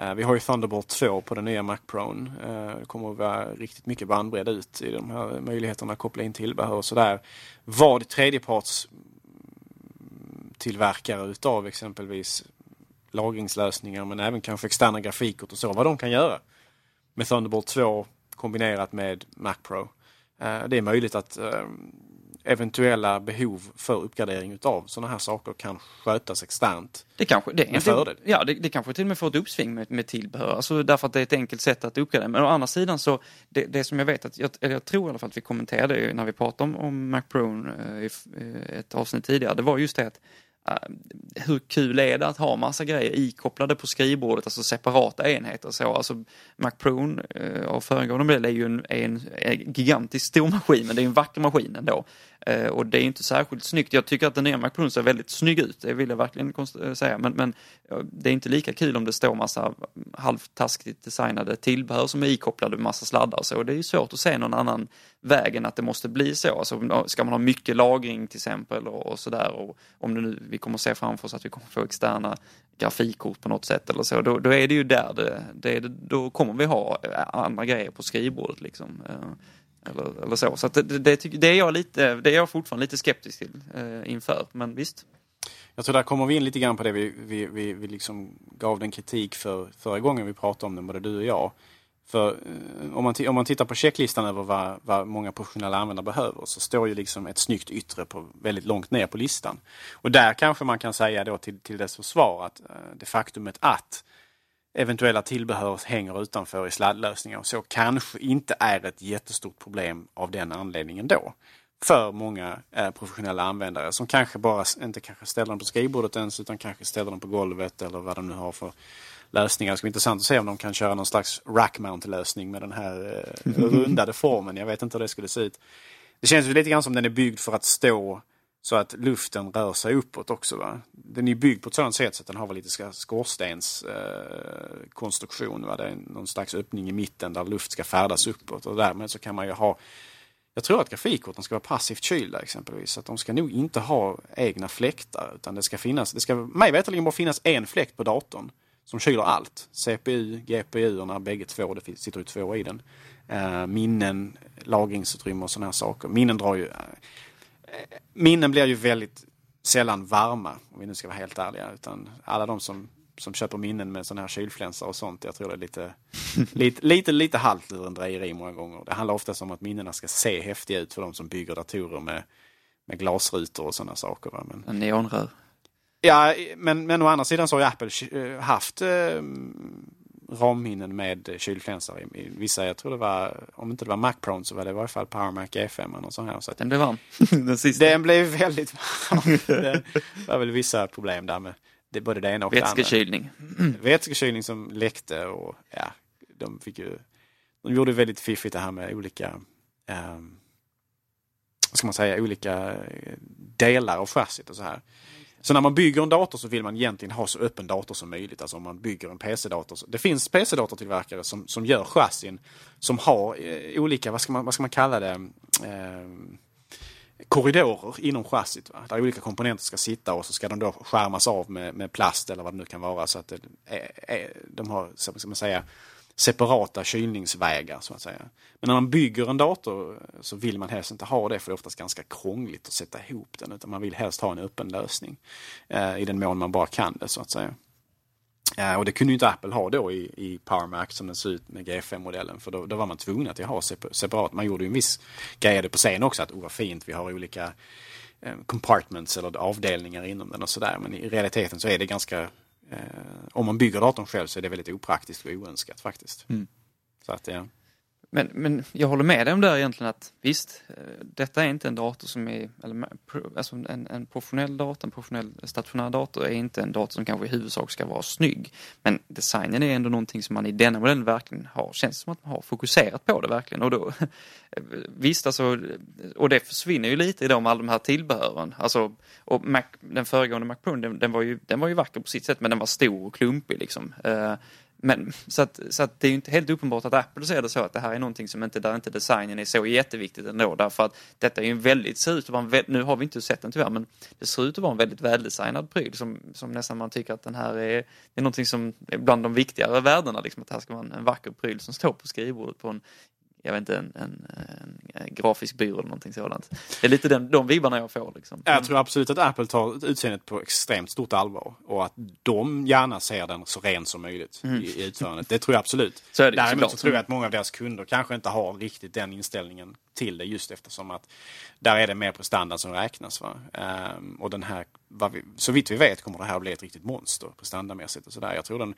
Eh, vi har ju Thunderbolt 2 på den nya Mac Pro. Eh, det kommer att vara riktigt mycket bandbredd ut i de här möjligheterna att koppla in tillbehör och sådär. Vad tredjeparts tillverkare utav exempelvis lagringslösningar men även kanske externa grafikkort och så, vad de kan göra med Thunderbolt 2 kombinerat med Mac Pro. Eh, det är möjligt att ehm, eventuella behov för uppgradering utav sådana här saker kan skötas externt. Det kanske, det, är fördel. Ja, det, det kanske till och med får ett uppsving med, med tillbehör. Alltså därför att det är ett enkelt sätt att uppgradera. Men å andra sidan så, det, det som jag vet att, jag, eller jag tror i alla fall att vi kommenterade när vi pratade om, om Mac Pro eh, i eh, ett avsnitt tidigare, det var just det att eh, hur kul är det att ha massa grejer ikopplade på skrivbordet, alltså separata enheter så. Alltså Mac Pro eh, av föregående modell är ju en, är en, en gigantisk stor maskin, men det är en vacker maskin ändå. Eh, och det är inte särskilt snyggt. Jag tycker att den nya Mac ser väldigt snygg ut, det vill jag verkligen eh, säga. Men, men det är inte lika kul om det står massa halvtaskigt designade tillbehör som är ikopplade med massa sladdar och så. Och det är ju svårt att se någon annan väg än att det måste bli så. Alltså, ska man ha mycket lagring till exempel och, och sådär. Och om det nu, vi kommer se framför oss att vi kommer få externa grafikkort på något sätt eller så. Då, då är det ju där det, det, det, då kommer vi ha eh, andra grejer på skrivbordet liksom. Eh, eller, eller så. Så att det, det, det, är jag lite, det är jag fortfarande lite skeptisk till eh, inför. Men visst. Jag tror där kommer vi in lite grann på det vi, vi, vi, vi liksom gav den kritik för förra gången vi pratade om den, både du och jag. För eh, om man, om man tittar på checklistan över vad, vad många professionella användare behöver så står ju liksom ett snyggt yttre på väldigt långt ner på listan. Och där kanske man kan säga då till, till dess försvar att eh, det faktumet att eventuella tillbehör hänger utanför i sladdlösningar så kanske inte är ett jättestort problem av den anledningen då. För många eh, professionella användare som kanske bara inte kanske ställer dem på skrivbordet ens utan kanske ställer dem på golvet eller vad de nu har för lösningar. Det ska bli intressant att se om de kan köra någon slags rack mount lösning med den här eh, rundade formen. Jag vet inte hur det skulle se ut. Det känns ju lite grann som den är byggd för att stå så att luften rör sig uppåt också. Va? Den är byggd på ett sådant sätt så att den har väl lite skorstenskonstruktion. Eh, va? Det är någon slags öppning i mitten där luft ska färdas uppåt och därmed så kan man ju ha jag tror att grafikkorten ska vara passivt kylda exempelvis. Så att de ska nog inte ha egna fläktar. Utan det ska finnas, det ska mig veterligen bara finnas en fläkt på datorn. Som kyler allt. CPU, GPU-erna, bägge två. Det sitter ju två i den. Eh, minnen, lagringsutrymme och sådana här saker. Minnen drar ju minnen blir ju väldigt sällan varma, om vi nu ska vara helt ärliga. Utan alla de som, som köper minnen med sådana här kylflänsar och sånt, jag tror det är lite, lite, lite, lite halvt lurendrejeri många gånger. Det handlar ofta om att minnena ska se häftiga ut för de som bygger datorer med, med glasrutor och sådana saker. Va? Men, En neonrör. Ja, men, men å andra sidan så har ju Apple eh, haft eh, ramminnen med kylflänsar i, i vissa, jag tror det var, om inte det var Mac Pro så var det i varje fall Power Mac G5 och sån här. Så att Den blev varm. Den sista. den blev väldigt varm. Det var väl vissa problem där med det, både det ena och det andra. Vätskekylning. Vätskekylning som läckte och ja, de fick ju, de gjorde väldigt fiffigt det här med olika, ehm, vad ska man säga, olika eh, delar av chassit och så här. Så när man bygger en dator så vill man egentligen ha så öppen dator som möjligt. Alltså om man bygger en PC-dator. Det finns PC-datortillverkare som, som gör chassin som har eh, olika, vad ska, man, vad ska man kalla det, eh, korridorer inom chassit. Va? Där olika komponenter ska sitta och så ska de då skärmas av med, med plast eller vad det nu kan vara. Så att det är, är, de har, så ska man säga, separata kylningsvägar så att säga. Men när man bygger en dator eh, så vill man helst inte ha det för det är oftast ganska krångligt att sätta ihop den. Utan man vill helst ha en öppen lösning. Eh, I den mån man bara kan det så att säga. Eh, och det kunde ju inte Apple ha då i, i Power Mac som den ser ut med G5-modellen. För då, då var man tvungen att ha separat. Man gjorde ju en viss grej på scen också att oh, vad fint vi har olika eh, compartments eller avdelningar inom den och sådär. Men i realiteten så är det ganska om man bygger datorn själv så är det väldigt opraktiskt och oönskat faktiskt. Mm. Så att, ja. Men, men jag håller med dig om det egentligen att visst, eh, detta är inte en dator som är, eller, alltså en, en professionell dator, en professionell stationär dator är inte en dator som kanske i huvudsak ska vara snygg. Men designen är ändå någonting som man i denna modellen verkligen har, känns som att man har fokuserat på det verkligen. Och då, visst alltså, och det försvinner ju lite i med alla de här tillbehören. Alltså, och Mac, den föregående Mac Pro, den, den, var ju, den var ju vacker på sitt sätt men den var stor och klumpig liksom. Eh, men, så att, så att det är ju inte helt uppenbart att Apple ser det så att det här är någonting som inte, där inte designen är så jätteviktigt ändå. Därför att detta är ju en väldigt, ser ut att vara en, nu har vi inte sett den tyvärr, men det ser ut att vara en väldigt väldesignad pryl som, som nästan man tycker att den här är, det är någonting som är bland de viktigare värdena, liksom att det här ska vara en, en vacker pryl som står på skrivbordet på en jag vet inte, en, en, en, grafisk byrå eller någonting sådant. Det är lite den, de vibbarna jag får. Liksom. Jag tror absolut att Apple tar utseendet på extremt stort allvar och att de gärna ser den så ren som möjligt Mm. i, utförandet. Det tror jag absolut. Så är det Däremot såklart. så tror jag att många av deras kunder kanske inte har riktigt den inställningen till det just eftersom att där är det mer prestanda som räknas. Va? Ehm, och den här, vi, så vitt vi vet kommer det här bli ett riktigt monster prestandamässigt och sådär. Jag tror den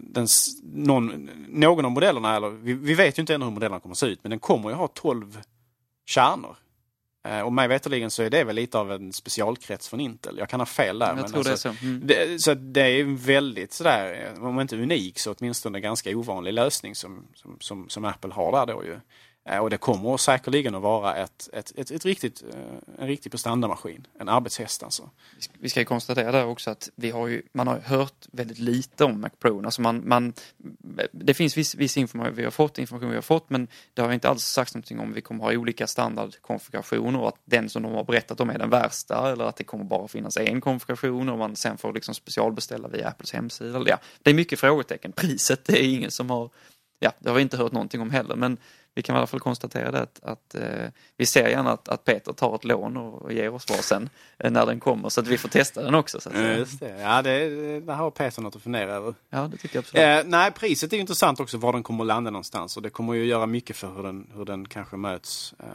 den, s- någon, någon av modellerna, eller vi, vi vet ju inte ännu hur modellerna kommer att se ut, men den kommer ju ha 12 kärnor. Eh, och mig veterligen så är det väl lite av en specialkrets från Intel. Jag kan ha fel där. Jag men tror det är alltså, så. Mm. det, så det är väldigt sådär, eh, om inte unik så åtminstone ganska ovanlig lösning som, som, som, som Apple har där då ju. Eh, och det kommer säkerligen att vara ett, ett, ett, ett riktigt, eh, en riktig prestandamaskin. En arbetshäst alltså. Vi ska ju konstatera där också att vi har ju, man har ju hört väldigt lite om Mac Pro. Alltså man, man, det finns viss, viss information vi har fått, information vi har fått, men det har inte alls sagts någonting om vi kommer ha olika standardkonfigurationer och att den som de har berättat om är den värsta eller att det kommer bara finnas en konfiguration och man sen får liksom specialbeställa via Apples hemsida. Ja, det är mycket frågetecken. Priset, det är ingen som har, ja, det har vi inte hört någonting om heller, men vi kan i alla fall konstatera det att, att eh, vi ser gärna att, att Peter tar ett lån och, och ger oss varsin eh, när den kommer så att vi får testa den också. Så att. Just det. Ja, det, där har Peter något att fundera över. Ja, det tycker jag absolut. Eh, nej, priset är ju intressant också var den kommer att landa någonstans och det kommer ju göra mycket för hur den, hur den kanske möts eh,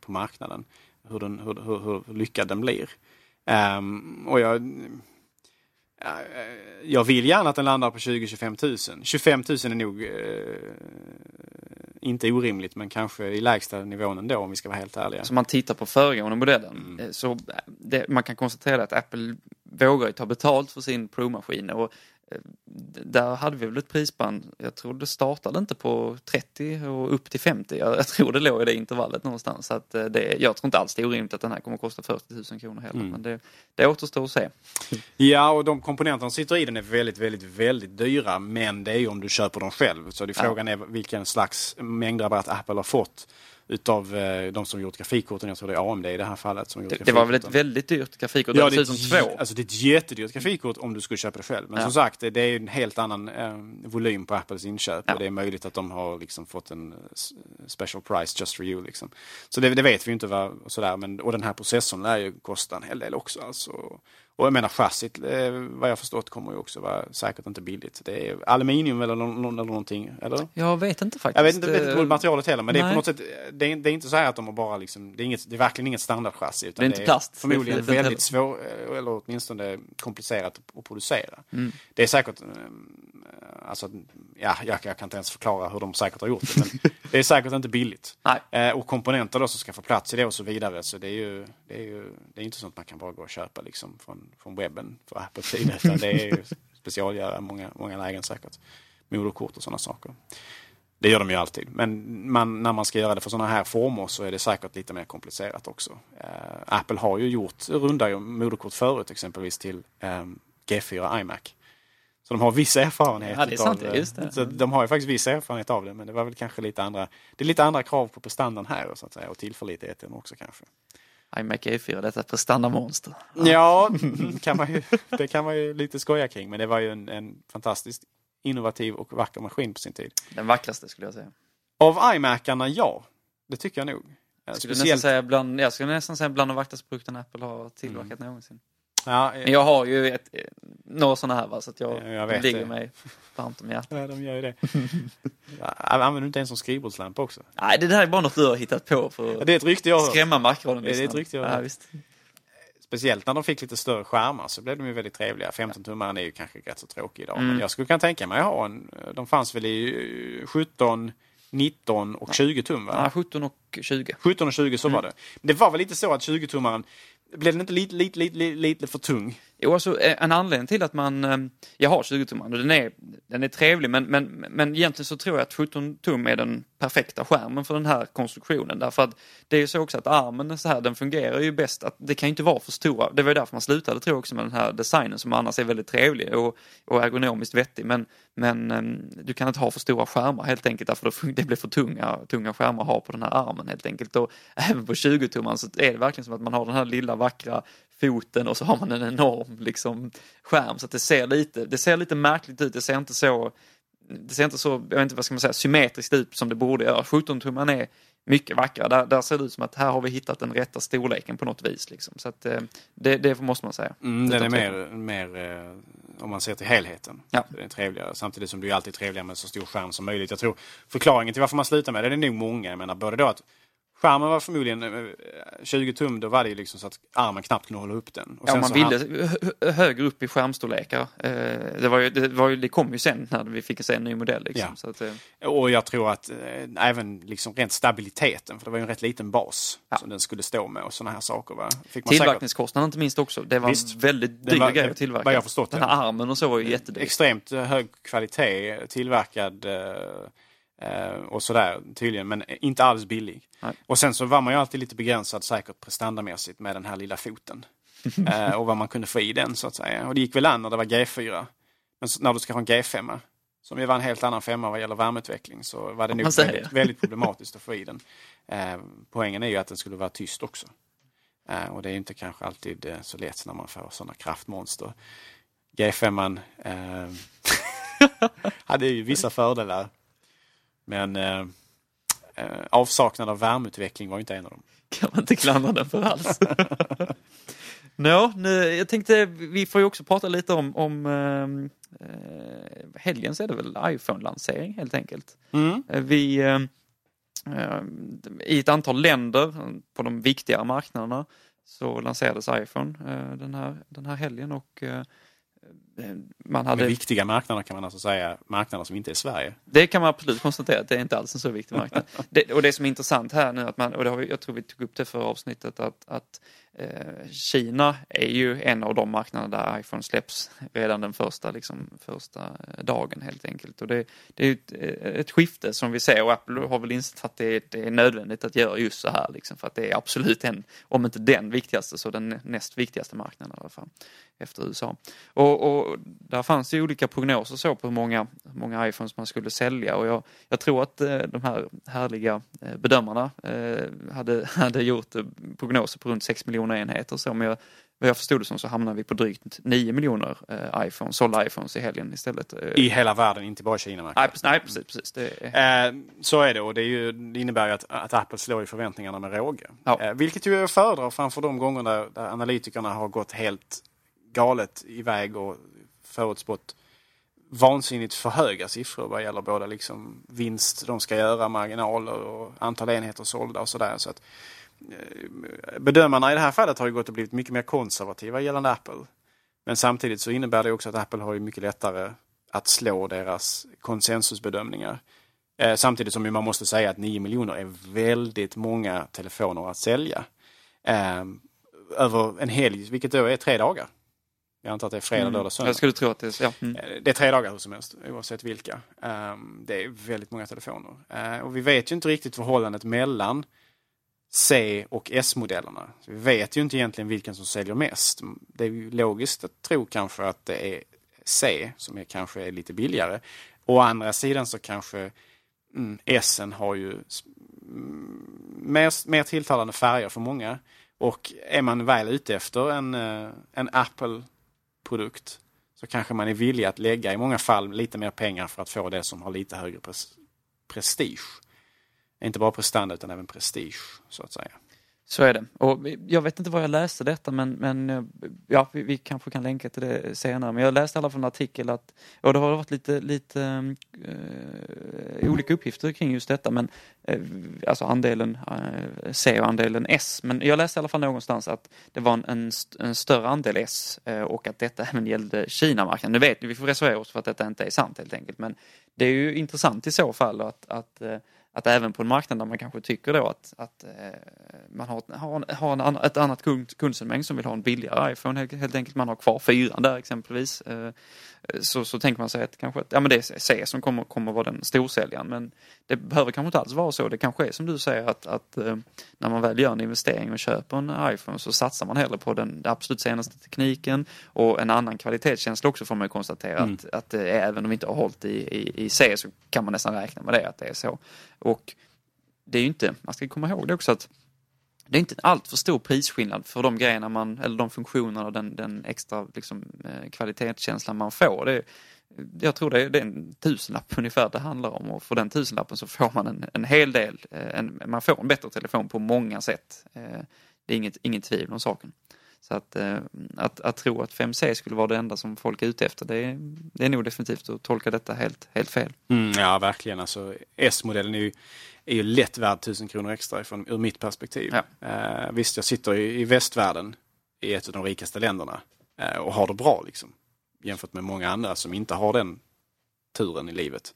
på marknaden. Hur, den, hur, hur, hur lyckad den blir. Ehm, och jag, ja, eh, jag vill gärna att den landar på 20-25 000. 25 000 är nog eh, inte orimligt men kanske i lägsta nivån ändå om vi ska vara helt ärliga. Så man tittar på föregående modellen eh, så det, man kan konstatera att Apple vågar ta betalt för sin Pro-maskin och eh, där hade vi väl ett prisspann, jag tror det startade inte på 30 och upp till 50. Jag, jag tror det låg i det intervallet någonstans. Så att eh, det, jag tror inte alls det är orimligt att den här kommer att kosta 40 000 kronor heller. Men det, det återstår att se. Ja, och de komponenter som sitter i den är väldigt, väldigt, väldigt dyra. Men det är ju om du köper dem själv. Så det Ja. frågan är vilken slags mängdrabatt Apple har fått utav eh, de som gjort grafikkorten. Jag tror det är AMD i det här fallet som gjort Det, det var väl ett väldigt dyrt grafikkort, Ja, det är, dessutom ett, två. alltså det är ett jättedyrt grafikkort om du skulle köpa det själv. Men Ja. som sagt, det, det är en helt annan eh, volym på Apples inköp. Ja. Och det är möjligt att de har liksom fått en special price just for you. Liksom. Så det, det vet vi inte. Vad, sådär. Men, och den här processorn lär ju kosta en hel del också. Alltså. Och jag menar chassit, eh, vad jag förstått, kommer ju också vara säkert inte billigt. Det är aluminium eller, eller någonting, eller? Jag vet inte faktiskt. Jag vet inte, vet inte Eh, materialet heller, men det är nej. på något sätt, det är, det är inte så här att de har bara liksom, det är, inget, det är verkligen inget standardchassi. Utan Det är inte plast. förmodligen Det är inte väldigt svår, eller åtminstone komplicerat att producera. Mm. Det är säkert, eh, alltså, ja, jag, jag kan inte ens förklara hur de säkert har gjort det, men det är säkert inte billigt. Eh, och komponenter då som ska få plats i det och så vidare, så det är ju, det är ju det är inte sånt man kan bara gå och köpa liksom från, från webben för Apples sida, utan det är ju specialgöra många, många lägen säkert. Moderkort och sådana saker. Det gör de ju alltid. Men man, när man ska göra det för sådana här former så är det säkert lite mer komplicerat också. Eh, Apple har ju gjort runda moderkort förut exempelvis till eh, G4 iMac. Så de har viss erfarenhet. Ja, det är sant, utav, just det. Så de har ju faktiskt viss erfarenhet av det. Men det var väl kanske lite andra, det är lite andra krav på prestandan här så att säga, och tillförlitligheten också kanske. iMac E4, detta prestandamonster. Ja, kan man ju, det kan man ju lite skoja kring. Men det var ju en, en fantastiskt innovativ och vacker maskin på sin tid. Den vackraste skulle jag säga. Av iMacarna, ja. Det tycker jag nog. Skulle, nästan säga bland, jag skulle nästan säga bland de vackraste produkterna Apple har tillverkat någonsin. Ja, Men jag har ju ett, eh, några sådana här va, så att jag, Ja, jag de ligger det. mig varmt om hjärtat. Ja, de gör ju det. Använder du inte en som skrivbordslampa också? Nej, det där är bara något du har hittat på för Ja, det är ett rykte jag skrämma makronen. Det är ett rykte jag har ja, visst. Speciellt när de fick lite större skärmar så blev de ju väldigt trevliga. 15-tummaren är ju kanske rätt så tråkig idag. Mm. Men jag skulle kunna tänka mig att ha en. De fanns väl i eh, 17, 19 och 20 tum va? Ja, 17 och 20. 17 och 20 så var det. Det var väl lite så att 20-tummaren, blev den inte lite, lite, lite, lite, lite för tung? Jo, alltså eh, en anledning till att man, eh, jag har 20 tummaren och den är, den är trevlig men, men, men egentligen så tror jag att 17 tum är den perfekta skärmen för den här konstruktionen. Därför att det är ju så också att armen så här, den fungerar ju bäst, att det kan ju inte vara för stora. Det var ju därför man slutade tror jag också med den här designen som annars är väldigt trevlig och, och ergonomiskt vettig. Men, men ehm, du kan inte ha för stora skärmar helt enkelt därför det blir för tunga, tunga skärmar att ha på den här armen helt enkelt. Och även på 20-tummaren så är det verkligen som att man har den här lilla vackra foten och så har man en enorm liksom, skärm så att det ser lite, det ser lite märkligt ut. Det ser inte så, det ser inte så, jag vet inte vad ska man säga, symmetriskt ut som det borde göra. 17-tumman är mycket vackrare. Där, där ser det ut som att här har vi hittat den rätta storleken på något vis. Liksom. Så att, eh, det, det måste man säga. Mm, den är mer, mer eh, om man ser till helheten. Ja. Det är trevligare. Samtidigt som det är alltid trevligare med så stor skärm som möjligt. Jag tror förklaringen till varför man slutar med det, det är nog många. Jag menar både då att Skärmen var förmodligen eh, 20 tum, då var det ju liksom så att armen knappt kunde hålla upp den. Och Ja, man ville han- högre upp i skärmstorlekar. Eh, Det, var ju, det, var ju, det kom ju sen när vi fick se en ny modell. Liksom. Ja. Så att, eh, Och jag tror att eh, även liksom rent stabiliteten, för det var ju en rätt liten bas som den skulle stå med och sådana här saker. Va? Fick man säkert- Tillverkningskostnaden inte minst också. Det var Visst. en väldigt dyr var- grej att tillverka. vad jag förstått, Den ja. här armen och så var ju jättedyr. Extremt eh, hög kvalitet, tillverkad eh, eh, och sådär tydligen, men inte alls billig. Nej. Och sen så var man ju alltid lite begränsad säkert prestandamässigt med den här lilla foten. eh, och vad man kunde få i den så att säga. Och det gick väl an när det var G4. Men så, när du ska ha en G5, som ju var en helt annan femma vad gäller värmeutveckling, så var det nog väldigt, väldigt problematiskt att få i den. Eh, poängen är ju att den skulle vara tyst också. Eh, och det är inte kanske alltid eh, så lätt när man får sådana kraftmonster. G5 eh, hade ju vissa fördelar. Men eh, eh, avsaknad av värmeutveckling var inte en av dem. kan man inte klandra den för alls. Nå, nu, jag tänkte, vi får ju också prata lite om, om ehm, eh, helgen så är det väl iPhone-lansering helt enkelt. Mm. Eh, Vi eh, eh, i ett antal länder på de viktigare marknaderna så lanserades iPhone eh, den, här, den här helgen och eh, man hade... Viktiga marknader kan man alltså säga marknader som inte är Sverige. Det kan man absolut konstatera att det är inte alls en så viktig marknad. Det, och det som är intressant här nu, att man, och det har vi, jag tror vi tog upp det för avsnittet, att, att eh, Eh, Kina är ju en av de marknader där iPhone släpps redan den första, liksom, första eh, dagen helt enkelt. Och det, det är ju ett, eh, ett skifte som vi ser och Apple har väl insett att det, det är nödvändigt att göra just så här, liksom, för att det är absolut en, om inte den viktigaste, så den näst viktigaste marknaden i alla fall, efter USA. Och, och där fanns ju olika prognoser så på hur många, hur många iPhones man skulle sälja och jag, jag tror att de här härliga bedömarna hade, hade gjort prognoser på runt 6 miljoner enheter så men jag, vad jag förstod det som så hamnar vi på drygt 9 miljoner eh, iPhones, sålda iPhones i helgen istället. Eh, I hela världen, inte bara Kina. nej, nej, precis. precis. Det är, Eh, så är det och det, är ju, det innebär ju att, att Apple slår i förväntningarna med råge. Ja. Eh, vilket ju jag föredrar framför de gånger där, där analytikerna har gått helt galet iväg och förutspått vansinnigt för höga siffror vad gäller både liksom vinst de ska göra, marginaler och antal enheter sålda och sådär. Så att, bedömarna i det här fallet har ju gått och blivit mycket mer konservativa gällande Apple. Men samtidigt så innebär det också att Apple har ju mycket lättare att slå deras konsensusbedömningar. Eh, samtidigt som man måste säga att 9 miljoner är väldigt många telefoner att sälja. Eh, över en helg, vilket då är tre dagar. Jag antar att det är fredag, Mm. lördag, söndag. Jag skulle tro att det är, ja. Mm. Eh, Det är tre dagar hur som helst, oavsett vilka. Ehm, Det är väldigt många telefoner. Eh, Och vi vet ju inte riktigt förhållandet mellan C och S-modellerna. Vi vet ju inte egentligen vilken som säljer mest. Det är ju logiskt att tro kanske att det är C som är kanske är lite billigare. Å andra sidan så kanske mm, S har ju mm, mer, mer tilltalande färger för många. Och är man väl ute efter en, eh, en Apple-produkt så kanske man är villig att lägga i många fall lite mer pengar för att få det som har lite högre pres- prestige. Inte bara prestanda utan även prestige så att säga. Så är det. Och jag vet inte var jag läste detta men, men eh, ja, vi, vi kanske kan länka till det senare. Men jag läste i alla fall en artikel att, och det har varit lite, lite äh, olika uppgifter kring just detta men äh, alltså andelen äh, C och andelen S. Men jag läste i alla fall någonstans att det var en, en, st- en större andel S och att detta även gällde Kina-marknaden. Nu vet ni, vi får reservera oss för att detta inte är sant helt enkelt men det är ju intressant i så fall att, att, att även på en marknad där man kanske tycker då att, att eh, man har, har, har en, ett annat kund, kundsegment som vill ha en billigare iPhone helt, helt enkelt, man har kvar fyran där exempelvis, eh, eh, så, så tänker man sig att kanske att, ja men det är C som kommer, kommer vara den storsäljaren. Men det behöver kanske inte alls vara så. Det kanske är som du säger att, att eh, när man väl gör en investering och köper en iPhone så satsar man hellre på den absolut senaste tekniken och en annan kvalitetskänsla också får man ju konstatera mm. att, att eh, även om vi inte har hållit i, i, i C så kan man nästan räkna med det att det är så. Och det är ju inte, man ska komma ihåg det också att det är inte en alltför stor prisskillnad för de grejerna man, eller de funktionerna och den, den extra liksom, eh, kvalitetskänslan man får. Det, jag tror det är, det är en tusenlapp ungefär det handlar om och för den tusenlappen så får man en, en hel del, eh, en, man får en bättre telefon på många sätt. Eh, det är inget, inget tvivel om saken. Så att, att, att tro att 5C skulle vara det enda som folk är ute efter, det är, det är nog definitivt att tolka detta helt, helt fel. Mm, ja, verkligen. Alltså, S-modellen är ju är ju lätt värd 1000 kronor extra från, ur mitt perspektiv. Ja. Eh, visst, jag sitter i, i västvärlden, i ett av de rikaste länderna eh, och har det bra liksom. Jämfört med många andra som inte har den turen i livet.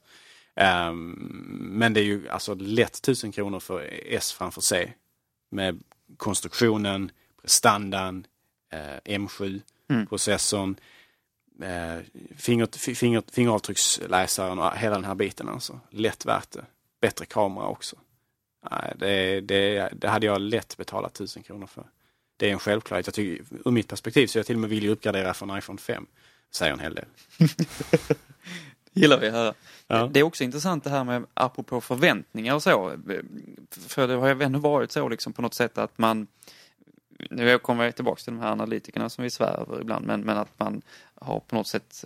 Eh, men det är ju alltså lätt 1000 kronor för S framför C. Med konstruktionen, prestandan, eh, M7, mm. eh, finger, finger, fingeravtrycksläsaren och hela den här biten. Alltså. Lätt värt det bättre kamera också. Det, det, det hade jag lätt betalat 1000 kronor för. Det är en självklarhet. Jag tycker, ur mitt perspektiv så är jag till och med villig att uppgradera från iPhone 5. Säger en hel del. gillar vi att höra. Ja. Det är också intressant det här med apropå förväntningar och så. För det har ju ändå varit så liksom på något sätt att man nu kommer jag tillbaka till de här analytikerna som vi svär över ibland, men, men att man har på något sätt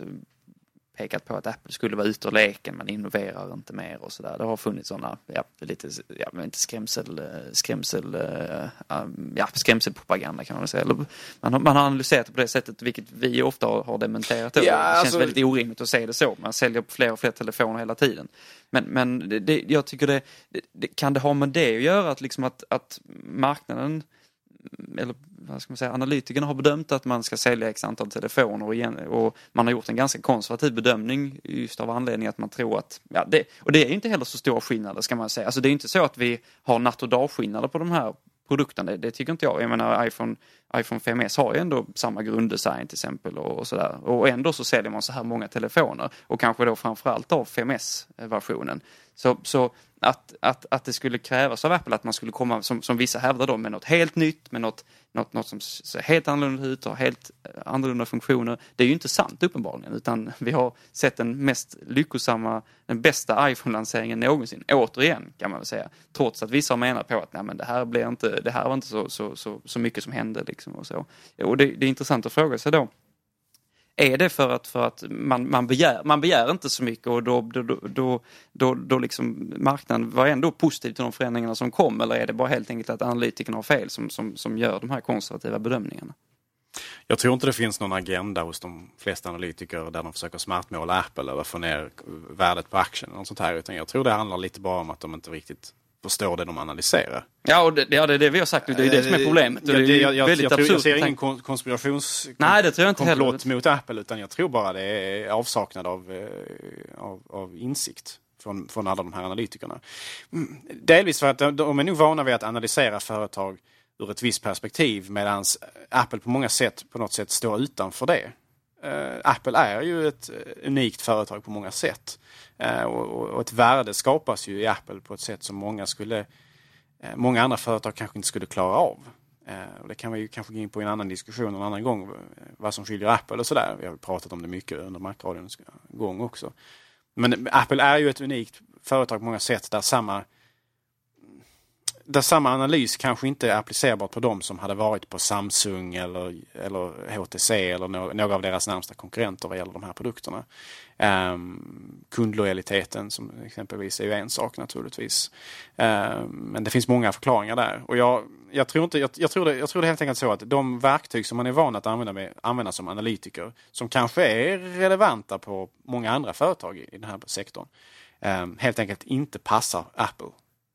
pekat på att Apple skulle vara ute och leken, man innoverar inte mer och sådär. Det har funnits sådana, ja, lite, ja, inte skrämsel, skrämsel, äh, ja, skrämselpropaganda kan man väl säga. Eller, man, har, man har analyserat det på det sättet, vilket vi ofta har, har dementerat. Ja, det känns alltså... väldigt orimligt att se det så. Man säljer fler och fler telefoner hela tiden. Men, men det, jag tycker det, det, kan det ha med det att göra, att, liksom att, att marknaden eller vad ska man säga, analytikerna har bedömt att man ska sälja x antal telefoner och, igen, och man har gjort en ganska konservativ bedömning just av anledning att man tror att, ja, det, och det är inte heller så stora skillnader ska man säga. Alltså det är inte så att vi har natt och dagskillnader på de här produkterna, det, det, tycker inte jag. Jag menar iPhone, iPhone 5S har ju ändå samma grunddesign till exempel och, och sådär. Och ändå så säljer man så här många telefoner och kanske då framförallt av 5S-versionen. Så, så att, att, att det skulle krävas av Apple att man skulle komma, som, som vissa hävdar då, med något helt nytt, med något, något, något som ser helt annorlunda ut och helt eh, annorlunda funktioner. Det är ju inte sant uppenbarligen, utan vi har sett den mest lyckosamma, den bästa iPhone-lanseringen någonsin, återigen kan man väl säga. Trots att vissa har menat på att nej, men det här blir inte, det här var inte så, så, så, så mycket som hände liksom och så. Och det, det är intressant att fråga sig då, är det för att, för att man, man, begär, man begär inte så mycket och då, då, då, då, då liksom marknaden var ändå positiv till de förändringarna som kom eller är det bara helt enkelt att analytikerna har fel som, som, som gör de här konservativa bedömningarna? Jag tror inte det finns någon agenda hos de flesta analytiker där de försöker smartmåla Apple eller få ner värdet på aktien. Och sånt här, utan jag tror det handlar lite bara om att de inte riktigt förstår det de analyserar. Ja, och det, ja, det är det vi har sagt. Det är det som är problemet. Det är jag, jag, väldigt jag, jag ser ingen konspirations Nej, det tror jag inte komplott mot Apple utan jag tror bara det är avsaknad av, eh, av, av insikt från, från alla de här analytikerna. Mm, delvis för att de är nog vana vid att analysera företag ur ett visst perspektiv medan Apple på många sätt på något sätt står utanför det. Eh, Apple är ju ett eh, unikt företag på många sätt. Eh, och, och, ett värde skapas ju i Apple på ett sätt som många skulle många andra företag kanske inte skulle klara av. och det kan vi ju kanske gå in på i en annan diskussion en annan gång, vad som skiljer Apple och sådär. Vi har pratat om det mycket under Macradions gång också. Men Apple är ju ett unikt företag på många sätt där samma där samma analys kanske inte är applicerbart på de som hade varit på Samsung eller, eller HTC eller några av deras närmsta konkurrenter vad gäller de här produkterna. Um, kundlojaliteten som exempelvis är ju en sak naturligtvis. Um, men det finns många förklaringar där. Och jag, jag, tror inte, jag, jag, tror det, jag tror det helt enkelt så att de verktyg som man är van att använda, med, använda som analytiker, som kanske är relevanta på många andra företag i, i den här sektorn, um, helt enkelt inte passar Apple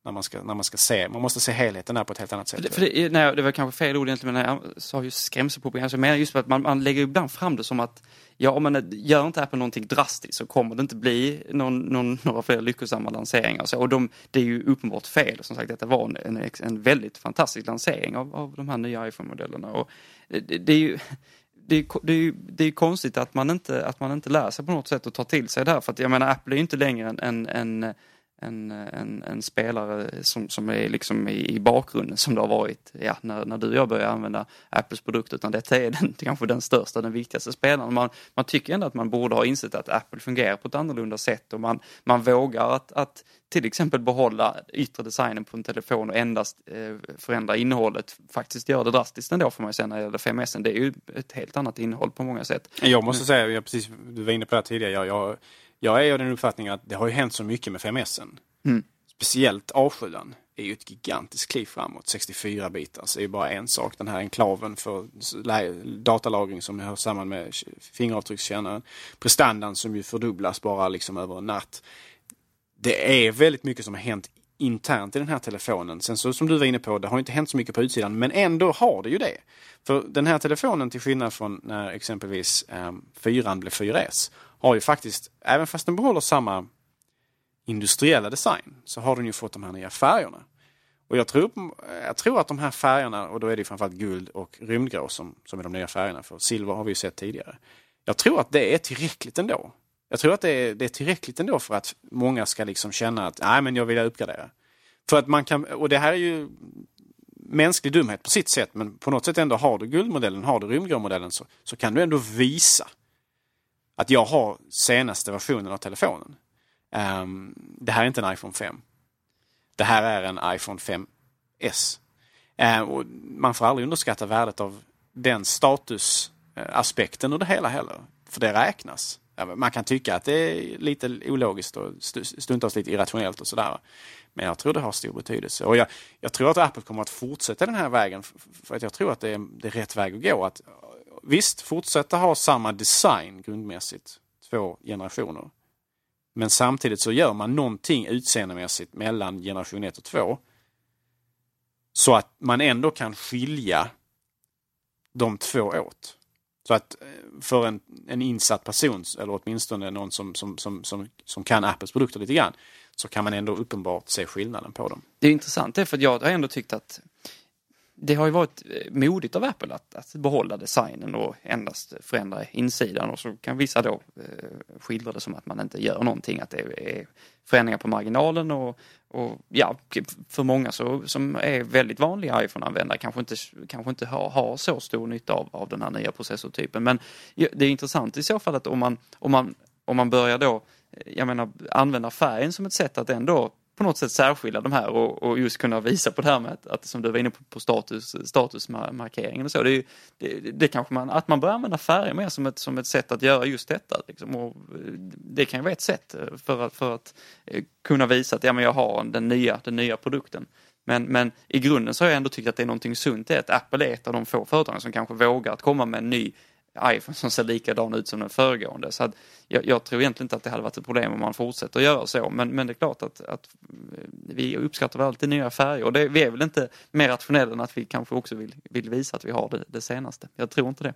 när man ska, när man ska se, man måste se helheten här på ett helt annat sätt. För det, för det, nej, det var kanske fel ord egentligen, men jag sa ju skrämselpropaganda. så alltså, jag menar just för att man, man lägger ibland fram det som att ja, men gör inte Apple någonting drastiskt så kommer det inte bli någon, någon, några fler lyckosamma lanseringar. Och, så. och de, det är ju uppenbart fel. Som sagt, detta var en, en, en väldigt fantastisk lansering av, av de här nya iPhone-modellerna. Och det, det är ju det är, det, är, det är konstigt att man, inte, att man inte lär sig på något sätt att ta till sig det här. För att jag menar, Apple är ju inte längre en, en, en en, en, spelare som, som är liksom i, i, bakgrunden som det har varit ja, när, när du och jag började använda Apples produkter utan detta är den, kanske den största, den viktigaste spelaren. Man, man tycker ändå att man borde ha insett att Apple fungerar på ett annorlunda sätt och man, man vågar att, att till exempel behålla yttre designen på en telefon och endast eh, förändra innehållet. Faktiskt göra det drastiskt ändå får man säga när det gäller 5S. Det är ju ett helt annat innehåll på många sätt. Jag måste säga, jag precis, du var inne på det här tidigare, jag, jag jag är av den uppfattningen att det har ju hänt så mycket med 5S. Mm. Speciellt A7 är ju ett gigantiskt kliv framåt. 64 bitars är ju bara en sak. Den här enklaven för datalagring som hör samman med fingeravtryckskännaren. Prestandan som ju fördubblas bara liksom över en natt. Det är väldigt mycket som har hänt internt i den här telefonen. Sen så som du var inne på, det har inte hänt så mycket på utsidan, men ändå har det ju det. För den här telefonen, till skillnad från när exempelvis eh, 4 blev 4S, har ju faktiskt, även fast den behåller samma industriella design, så har den ju fått de här nya färgerna. Och jag tror, jag tror att de här färgerna, och då är det framförallt guld och rymdgrå som, som är de nya färgerna, för silver har vi ju sett tidigare. Jag tror att det är tillräckligt ändå. Jag tror att det är, det är tillräckligt ändå för att många ska liksom känna att nej men jag vill uppgradera. För att man kan, och det här är ju mänsklig dumhet på sitt sätt, men på något sätt ändå har du guldmodellen, har du rymdgrå-modellen så, så kan du ändå visa att jag har senaste versionen av telefonen. Um, det här är inte en iPhone 5. Det här är en iPhone 5S. Uh, ehm, och man får aldrig underskatta värdet av den statusaspekten ur det hela heller. För det räknas. Man kan tycka att det är lite ologiskt och stundtals lite irrationellt och sådär. Men jag tror det har stor betydelse. Och jag, jag, tror att Apple kommer att fortsätta den här vägen. För att jag tror att det är, det är rätt väg att gå. Att visst, fortsätta ha samma design grundmässigt, två generationer. Men samtidigt så gör man någonting utseendemässigt mellan generation 1 och 2. Så att man ändå kan skilja de två åt. Så att eh, för en, en insatt person, eller åtminstone någon som, som, som, som, som kan Apples produkter lite grann, så kan man ändå uppenbart se skillnaden på dem. Det är intressant, det för jag har ändå tyckt att det har ju varit eh, modigt av Apple att, att behålla designen och endast förändra insidan och så kan vissa då eh, skildra det som att man inte gör någonting, att det är förändringar på marginalen och, och ja, för många så, som är väldigt vanliga iPhone-användare kanske inte, kanske inte har, har så stor nytta av, av den här nya processortypen. Men det är intressant i så fall att om man, om man, om man börjar då, eh, jag menar använda färgen som ett sätt att ändå på något sätt särskilja de här och, och just kunna visa på det här med att, att som du var inne på, på status, statusmarkeringen och så. Det, är, det, det kanske man, att man börjar använda färger mer som ett, som ett sätt att göra just detta. Liksom. Och eh, det kan ju vara ett sätt eh, för att, för att eh, kunna visa att ja, men jag har den nya, den nya produkten. Men, men i grunden så har jag ändå tyckt att det är någonting sunt i att Apple är ett av de få företagen som kanske vågar att komma med en ny iPhone som ser likadan ut som den föregående. Så att jag, jag, tror egentligen inte att det hade varit ett problem om man fortsätter att göra så. Men, men det är klart att, att vi uppskattar väl alltid nya färger. Och det, vi är väl inte mer rationella än att vi kanske också vill, vill visa att vi har det, det senaste. Jag tror inte det.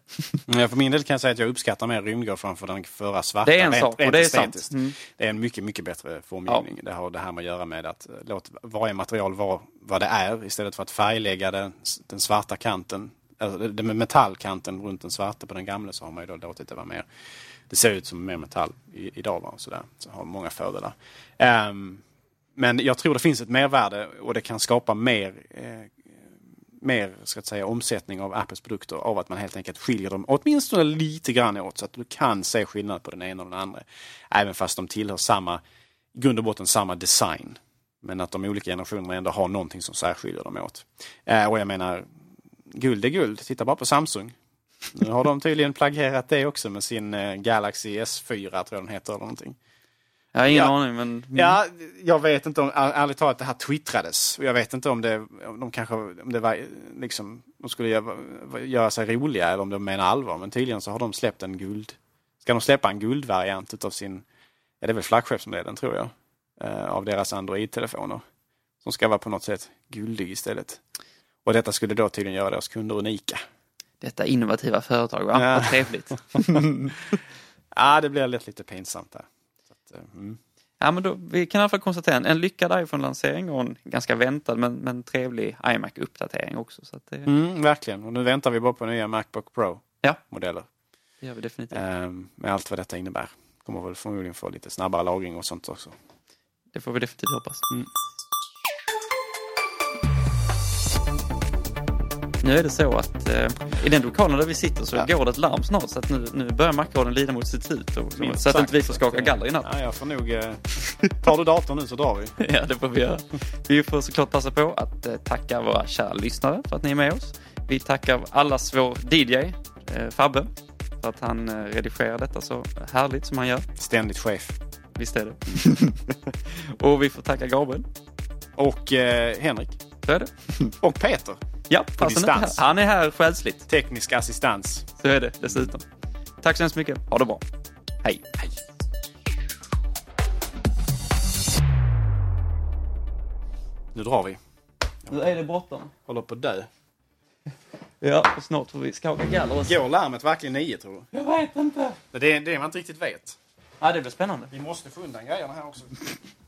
Ja, för min del kan jag säga att jag uppskattar mer rymdgrå framför den förra svarta. Det är en sak och det är sant. Mm. Det är en mycket, mycket bättre formgivning. Ja. Det har det här med att göra med att låta varje material vara vad det är istället för att färglägga den, den svarta kanten alltså, det med metallkanten runt den svarta på den gamla så har man ju då låtit det vara mer. Det ser ut som mer metall i, idag va? Så, där. så har många fördelar. Um, men jag tror det finns ett mervärde och det kan skapa mer, eh, mer ska jag säga, omsättning av Apples produkter av att man helt enkelt skiljer dem åtminstone lite grann åt så att du kan se skillnad på den ena och den andra. Även fast de tillhör samma, i grund och botten samma design. Men att de olika generationerna ändå har någonting som särskiljer dem åt. Eh, och jag menar, guld är guld. Titta bara på Samsung. Nu har de tydligen plagierat det också med sin eh, Galaxy S4 tror jag den heter eller någonting. Jag har ingen ja, aning men... Ja, jag vet inte om, ärligt talat, det här twittrades. Och jag vet inte om det, om de kanske, om det var liksom, de skulle göra, göra sig roliga eller om de menar allvar. Men tydligen så har de släppt en guld, ska de släppa en guldvariant utav sin, ja det är väl flaggskeppsmodellen tror jag, eh, av deras Android-telefoner som ska vara på något sätt guldig istället. Och detta skulle då tydligen göra deras kunder unika. Detta innovativa företag, va? Ja. Vad trevligt. ja, det blir lätt lite pinsamt där. Att, eh, mm. Ja, men då, vi kan i alla fall konstatera en, en lyckad iPhone-lansering och en ganska väntad men, men trevlig iMac-uppdatering också. Så det, Mm, verkligen. Och nu väntar vi bara på nya Macbook Pro-modeller. det gör vi definitivt. Ehm, med allt vad detta innebär. Kommer väl förmodligen få lite snabbare lagring och sånt också. Det får vi definitivt hoppas. Mm. Nu är det så att eh, i den lokalen där vi sitter så går det ett larm snart så att nu, nu börjar Macradion lida mot sitt slut. Och, så att inte vi får skaka galler i natt. Ja, jag får nog... Eh, tar du datorn nu så drar vi. Ja, det får vi göra. Vi får såklart passa på att eh, tacka våra kära lyssnare för att ni är med oss. Vi tackar allas vår DJ, eh, Fabbe, för att han eh, redigerar detta så härligt som han gör. Ständigt chef. Visst är det. och vi får tacka Gabriel. Och eh, Henrik. Så är det. Och Peter. Ja, På distans. Han är här själsligt. Teknisk assistans. Så är det dessutom. Tack så hemskt mycket. Ha det bra. Hej. Hej. Nu drar vi. Nu är det bråttom. Håller på att dö. Ja, och snart får vi skaka galler. också. Går larmet verkligen nio tror du? Jag vet inte. Det är det man inte riktigt vet. Ja, det blir spännande. Vi måste få undan grejerna här också.